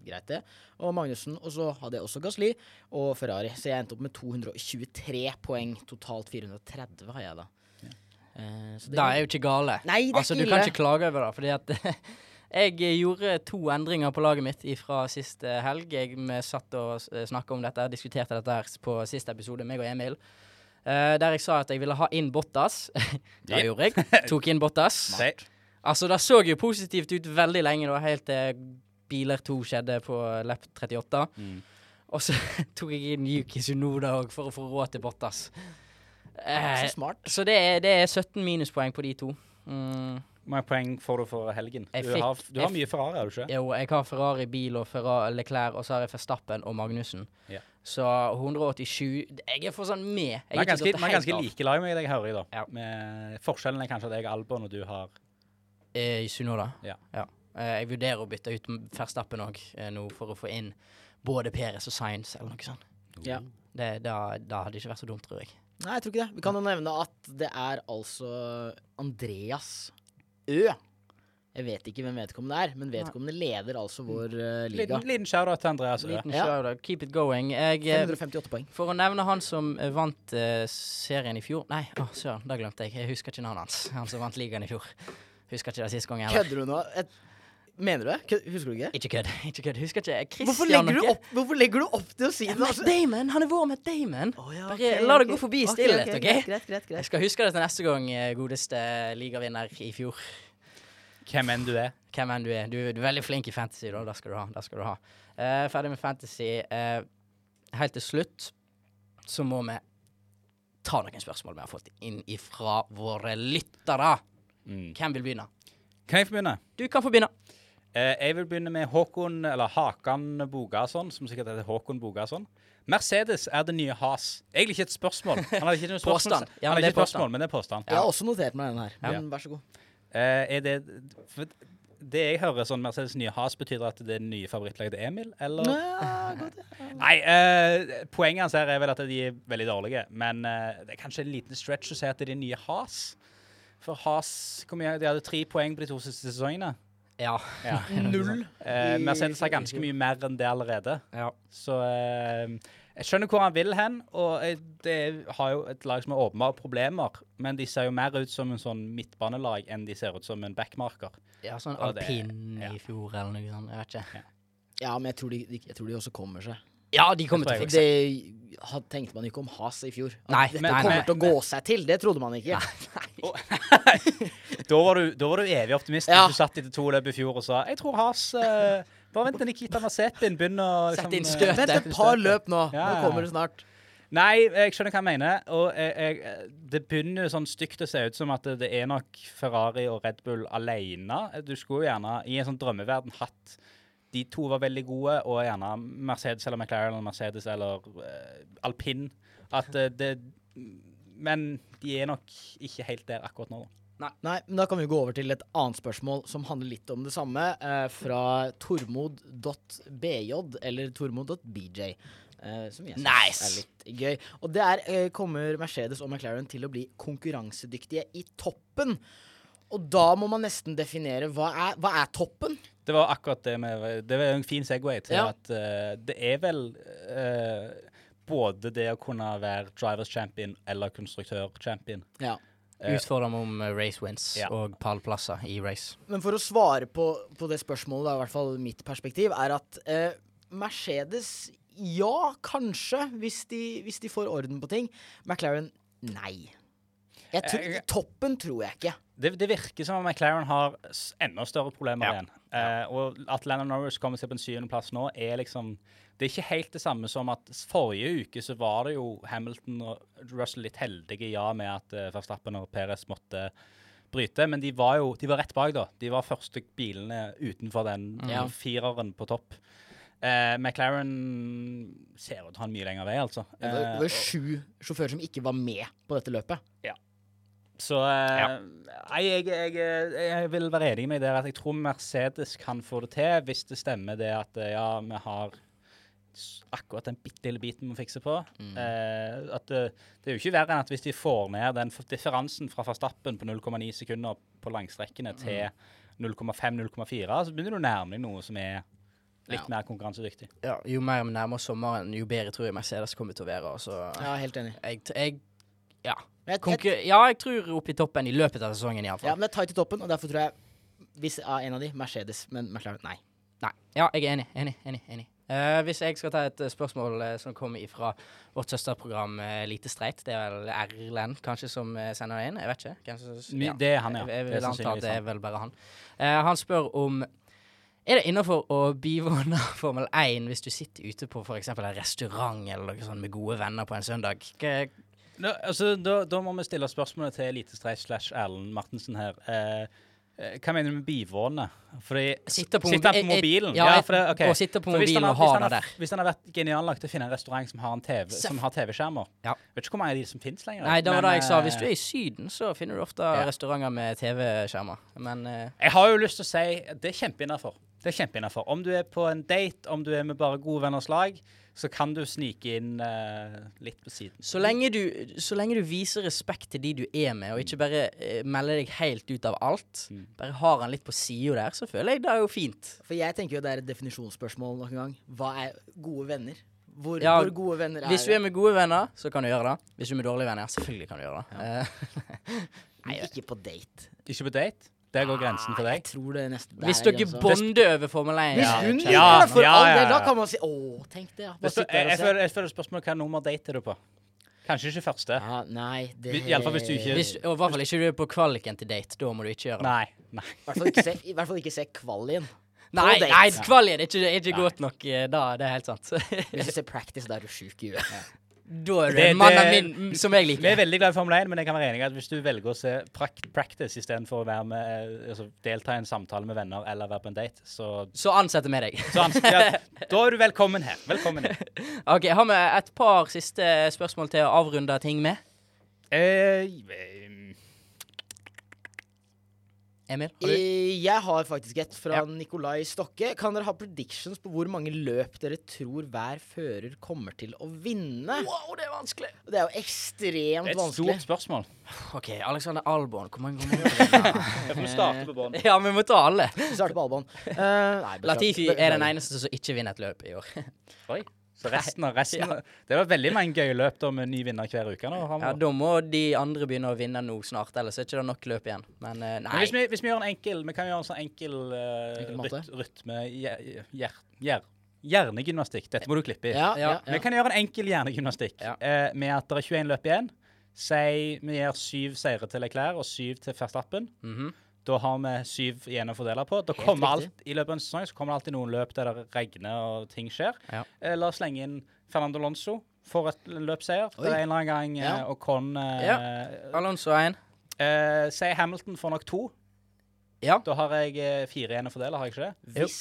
Greit, det. Og Magnussen. Og så hadde jeg også Gasli og Ferrari. Så jeg endte opp med 223 poeng. Totalt 430 har jeg, da. Eh, så det- Det er jo ikke gale. Nei, det er altså, ikke du kan ikke klage over det, fordi at <laughs> jeg gjorde to endringer på laget mitt fra sist helg. Jeg satt og snakka om dette, diskuterte dette på siste episode, meg og Emil. Eh, der jeg sa at jeg ville ha inn Bottas. <laughs> det Yep. gjorde jeg. <laughs> Tok inn Bottas. Altså, det så jo positivt ut veldig lenge, da, helt til biler 2 skjedde på lap 38. Mm. Og så <laughs> tok jeg inn Yuki Sunoda òg, for å få råd til Bottas. Uh, Så smart. så det er, det er 17 minuspoeng på de to. Mm. Hvor mange poeng får du for helgen? Jeg Du fikk- har, du har mye Ferrari, har du ikke? Jo, jeg har Ferrari bil og Ferrari Leclerc, og så har jeg Verstappen og Magnussen. Ja. Så 187 Jeg er for sånn med. Jeg Vi er ganske, vi er ganske like lag med deg, hører jeg. da. Ja. Med forskjellen er kanskje at jeg er Albon, og du har Eh, Sunoda. Ja. Eh, jeg vurderer å bytte ut Ferstappen òg eh, nå, for å få inn både Peres og Science, eller noe sånt. Ja. Det, da, da hadde det ikke vært så dumt, tror jeg. Nei, jeg tror ikke det. Vi kan jo nevne at det er altså Andreas Ø. Jeg vet ikke hvem vedkommende er, men vedkommende leder altså vår uh, liga. Liten, liten shout-out til Andreas. Liten Ja. shout-out. Keep it going. Jeg, eh, 558 poeng. for å nevne han som eh, vant uh, serien i fjor Nei, oh, søren, da glemte jeg. Jeg husker ikke navnet hans. Han som vant ligaen i fjor. Husker ikke det sist gang heller. Kødder du nå? Et, mener du det? Husker du ikke? Ikke kødd. <laughs> Ikke kødd. Husker ikke. Christian Hvorfor legger, du opp, hvorfor legger du opp til å si det? Altså? Damon! Han er vår med Damon. Oh, ja, Bare la det gå forbi i stillhet, ok, okay? Greit, greit, greit, Jeg skal huske det til neste gang, eh, godeste ligavinner i fjor. Hvem enn du er. Hvem enn du er. Du, du er veldig flink i fantasy, da. Det skal du ha. Det skal du ha. Uh, ferdig med fantasy. Uh, helt til slutt så må vi ta noen spørsmål vi har fått inn ifra våre lyttere. Mm. Hvem vil begynne? Kan jeg få begynne? Du kan få begynne. Uh, jeg vil begynne med Håkon, eller Hakan Bogason, som sikkert heter Håkon Bogason. Mercedes er det nye has. Egentlig ikke et spørsmål. Han hadde ikke noe spørsmål. Påstand. Ja, men det er et spørsmål, men det er påstand. Jeg har også notert meg den her, Ja. men vær så god. Eh, er det for Det jeg hører sånn Mercedes nye has, betyr at det er nye favorittlaget til Emil, eller? Godt. Nei, uh, poenget hans her er vel at de er veldig dårlige, men uh, det er kanskje en liten stretch å si at det er de nye has. For has De hadde tre poeng på de to siste sesongene. Ja. Ja. <laughs> Null. Uh, Mercedes har ganske mye mer enn det allerede. ja. Så eh, jeg skjønner hvor han vil hen, og jeg, det har jo et lag som har åpenbare problemer. Men de ser jo mer ut som en sånn midtbanelag enn de ser ut som en backmarker. ja sånn alpin ja. i fjor, eller noe sånt. Jeg vet ikke. Ja, men jeg tror, de, de, jeg tror de også kommer seg. Ja, de kommer til å fikse Det tenkte man ikke om Has i fjor. At Nei, dette men, kommer nei, til å gå seg til. Det trodde man ikke. <laughs> Da var du, da var du evig optimist. Ja. Du satt etter to løp i fjor og sa jeg tror Has eh, Bare vent til Nikita Masetin begynner å liksom, Sett inn eh, støtet. Vent et par løp nå. Ja, Nå kommer det snart. Nei, jeg skjønner hva jeg mener. Og jeg, jeg, det begynner sånn stygt å se ut som at det, det er nok Ferrari og Red Bull alene. Du skulle jo gjerne i en sånn drømmeverden hatt de to var veldig gode, og gjerne Mercedes eller McLaren eller Mercedes eller uh, alpin. At uh, det Men de er nok ikke helt der akkurat nå. da. Nei, men Da kan vi gå over til et annet spørsmål som handler litt om det samme. Eh, fra tormod.bj, eller tormod.bj. Eh, som jeg synes Nice. er litt gøy. Og det er eh, kommer Mercedes og McLaren til å bli konkurransedyktige i toppen. Og da må man nesten definere hva er, hva er toppen? Det var akkurat det med Det var en fin Segway til Ja. at uh, det er vel uh, både det å kunne være drivers champion eller konstruktør-champion. Ja. Eh, Utfordrer meg om eh, race wins Ja. og pallplasser i race. Men for å svare på, på det spørsmålet, da, i hvert fall mitt perspektiv, er at eh, Mercedes ja, kanskje, hvis de, hvis de får orden på ting. McLaren nei. Jeg tror, Jeg- toppen tror jeg ikke. Det, det virker som om McLaren har enda større problemer Ja. igjen. Eh, og at Lennon Norris kommer seg på en syvendeplass nå, er liksom Det er ikke helt det samme som at forrige uke så var det jo Hamilton og Russell litt heldige, ja, med at uh, Verstappen og Perez måtte bryte, men de var jo de var rett bak, da. De var første bilene utenfor den mm. fireren på topp. Uh, McLaren ser ut til å ha en mye lengre vei, altså. Det var, det Eh, var sju sjåfører som ikke var med på dette løpet. Ja. Så eh, nei, jeg, jeg, jeg vil være enig med deg der at jeg tror Mercedes kan få det til, hvis det stemmer det at ja, vi har akkurat den bitte lille biten vi må fikse på. Eh, at det, det er jo ikke verre enn at hvis de får ned den differansen fra Verstappen på 0,9 sekunder på langstrekkene til 0,5-0,4, så begynner du å nærme deg noe som er litt Ja. mer konkurransedyktig. Ja, jo mer vi nærmer oss sommeren, jo bedre tror jeg Mercedes kommer til å være. Så Ja, helt enig. jeg, jeg Ja. Jeg, jeg, Konkur ja, jeg tror opp i toppen i løpet av sesongen, ja, men det er tight i toppen, og derfor tror jeg hvis, ja, En av de, Mercedes, men McLaren, nei. Nei. Ja, jeg er enig. Enig. enig, enig. Eh, hvis jeg skal ta et eh, spørsmål uh, som kommer fra vårt søsterprogram uh, Lite streit, det er vel Erlend kanskje som sender det inn? Jeg vet ikke. Kanskje, ja. Det er han, ja. Jeg, jeg vil anta at det er vel bare han. Han spør om er det innafor å bivåne <laughs> Formel 1 hvis du sitter ute på f.eks. en restaurant eller noe sånt med gode venner på en søndag? K Nå, altså, da, da må vi stille spørsmålet til Elitestreit slash Erlend Martensen her. Eh, hva mener du med bivåne? Fordi Sitte på, Sitter på mobi- mobilen? Ja, Ja, for det- okay. og sitte på mobilen har- og ha hvis det der. Hvis han har vært genial nok til å finne en restaurant som har, TV-skjermer TV Ja. Vet ikke hvor mange av de som finnes lenger. Nei, det var det jeg sa. Hvis eh, du er i Syden, så finner du ofte Ja. restauranter med TV-skjermer. Men uh, Jeg har jo lyst til å si det er kjempeinnafor. Det er kjempeinnafor. Om du er på en date, om du er med bare gode venners lag, så kan du snike inn uh, litt på siden. så, lenge du, så lenge du viser respekt til de du er med, og ikke bare uh, melder deg helt ut av alt, Mm. bare har han litt på sida der, så føler jeg det er jo fint. For jeg tenker jo det er et definisjonsspørsmål nok en gang. Hva er gode venner? Hvor, Ja, hvor gode venner er Hvis du er med gode venner, så kan du gjøre det. Hvis du er med dårlige venner, selvfølgelig kan du gjøre det. Ja. <laughs> Nei, Ikke på date. Ikke på date. Der går grensen for deg. Jeg tror det nesten der hvis du dere grensa. bonder over Formel 1 Hvis hun ja, det, for ja, all ja, del, da kan man si Å, tenk det, ja. Står- Jeg, jeg, føler, jeg føler spørsmålet hva nummer date er du på? Kanskje ikke første. Ja, nei, det I alle fall hvis du ikke- Hvis, og i hvert fall ikke du er på kvaliken til date. Da må du ikke gjøre det. Nei. nei. I hvert fall ikke se, i hvert fall ikke se kvalien. Nei, nei kvalien er ikke, er ikke godt nok eh, da. Det er helt sant. Hvis du <laughs> ser practice, da er du sjuk i huet. <laughs> da er du en mann av min, som jeg liker. Vi er veldig glad i Formel 1, men jeg kan være enig i at hvis du velger å se practice istedenfor å være med, eh, altså, delta i en samtale med venner eller være på en date, så, Så ansetter vi deg. så ans- ja, <laughs> Da er du velkommen her. Velkommen her. OK, har vi et par siste spørsmål til å avrunde ting med? Eh, Emil? Har du? Eh, Jeg har faktisk et fra Ja. Nikolai Stokke. Kan dere ha predictions på hvor mange løp dere tror hver fører kommer til å vinne? Wow, det er vanskelig. Det er jo ekstremt det er et vanskelig. stort spørsmål. OK, Alexander Albon, hvor mange ganger Jeg <laughs> får starte på bånn. Ja, vi må ta alle. Vi starter på Albon. Eh, nei, beklager. Latifi er den eneste som ikke vinner et løp i år. Oi. Så resten av <laughs> resten Det var veldig mange gøye løp da med ny vinner hver uke. nå. Ja. Da må de andre begynne å vinne nå snart, ellers er det ikke nok løp igjen. Men nei. Men hvis vi, hvis vi gjør en enkel Vi kan gjøre en sånn enkel uh, Enkel ryt, rytme hjer- hjer- hjer- Hjernegymnastikk. Dette må du klippe i. Ja, ja, Ja. Vi kan gjøre en enkel hjernegymnastikk Ja. eh, med at det er 21 løp igjen. Si vi gir syv seire til Leclerc og syv til Verstappen. Mhm. Da har vi syv igjen å fordele på. Da Helt kommer riktig. alt, I løpet av en sesong så kommer det alltid noen løp der det regner og ting skjer. Ja. Eh, la oss slenge inn Fernando Alonso for et løpsseier. Det er en eller annen gang eh, Ja. Ocon eh, Ja. Alonso 1. eh, Si Hamilton får nok to. Ja. Da har jeg eh, fire igjen å fordele, har jeg ikke det? Hvis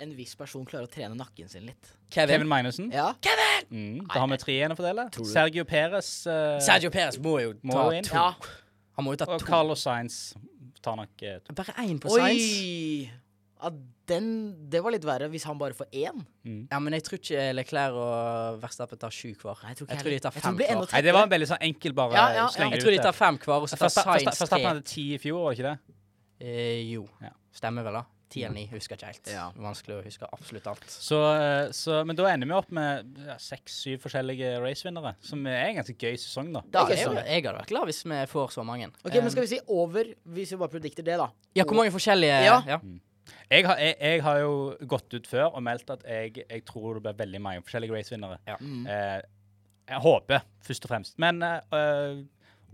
en viss person klarer å trene nakken sin litt. Kevin Kevin. Magnussen. Ja. Mm, da har vi tre igjen å fordele. Sergio Perez eh, Sergio Perez må jo må ta inn. to. Ja. Han må jo ta Og to. Carlos Sainz tar nok eh, to. Bare én på Science. Ja, den Det var litt verre hvis han bare får én. Mm. Ja, men jeg tror ikke Leclerc og Verstappen tar sju hver. Nei, jeg tror Jeg tror de tar fem det hver. Nei, det var en veldig sånn enkel bare Ja, ja, ja. Jeg tror de tar fem hver, og så tar Science tre. Verstappen hadde ti i fjor, var det ikke det? Eh, jo. Ja. Stemmer vel, da. Ti eller ni, husker ikke helt. Ja. Vanskelig å huske absolutt alt. Så, eh, så, men da ender vi opp med ja, seks-syv forskjellige racevinnere, som er en ganske gøy sesong, da. Da, jeg, jeg hadde vært glad hvis vi får så mange. Ok, Um, men Skal vi si over, hvis vi bare predikter det, da? Ja, hvor mange forskjellige Ja. ja. Jeg har, jeg, jeg har jo gått ut før og meldt at jeg, jeg tror det blir veldig mange forskjellige racevinnere. Mm. Eh, jeg håper, først og fremst. Men eh, eh,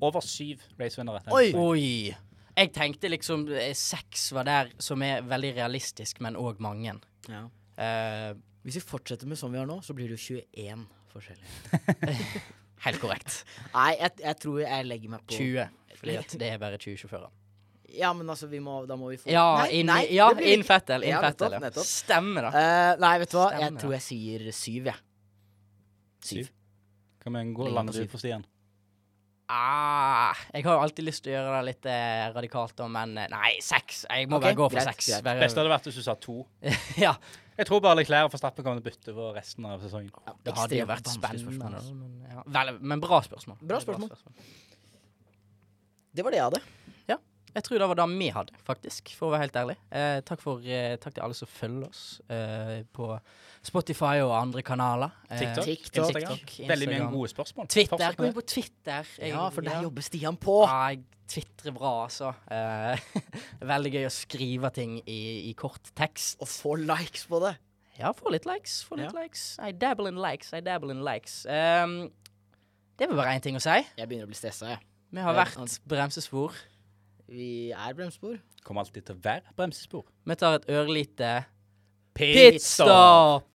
over syv racevinnere. Oi! Oi. Jeg tenkte liksom eh, seks var der, som er veldig realistisk, men òg mange. Ja. Uh, Hvis vi fortsetter med sånn vi har nå, så blir det jo 21 forskjellige. <laughs> helt korrekt. Nei, jeg, jeg tror jeg legger meg på 20. Fordi at det er bare 20 sjåfører. Ja, men altså, vi må, da må vi få Ja, Nei, inn, nei, ja, det inn Fettel. Inn Ja, Fettel, nettopp, ja. nettopp. Stemmer, da. Uh, nei, vet du hva? Jeg tror jeg sier syv, jeg. Syv. Kan vi gå Ligger på lande ut på stien? Ah, jeg har jo alltid lyst til å gjøre det litt eh, radikalt, men eh, nei, seks. Jeg må okay, bare gå for greit, seks. greit. Beste hadde vært hvis du sa to. <laughs> ja, Jeg tror bare Leclerc og Verstappen kommer til å bytte for resten av sesongen. Ja, det hadde jo vært spennende. spørsmål, altså. Men, ja. Vel, men bra spørsmål. Bra spørsmål. Det var det jeg hadde. Jeg tror det var det vi hadde, faktisk, for å være helt ærlig. Eh, takk, for, eh, takk til alle som følger oss eh, på Spotify og andre kanaler. Eh, TikTok, TikTok. TikTok, Veldig mye gode spørsmål. Twitter. Gå inn på Twitter. Jeg- Ja, for der ja. jobber Stian på. Ja, jeg tvitrer bra, altså. Eh, <laughs> veldig gøy å skrive ting i, i kort tekst. Og få likes på det. Ja, få litt likes. Få litt Ja. likes. I dabble in likes. I dabble in likes. Um, det var bare én ting å si. Jeg begynner å bli stressa, jeg. Vi har vært bremsespor. Vi er bremsespor. Kommer alltid til å være bremsespor. Vi tar et ørlite Pitstop!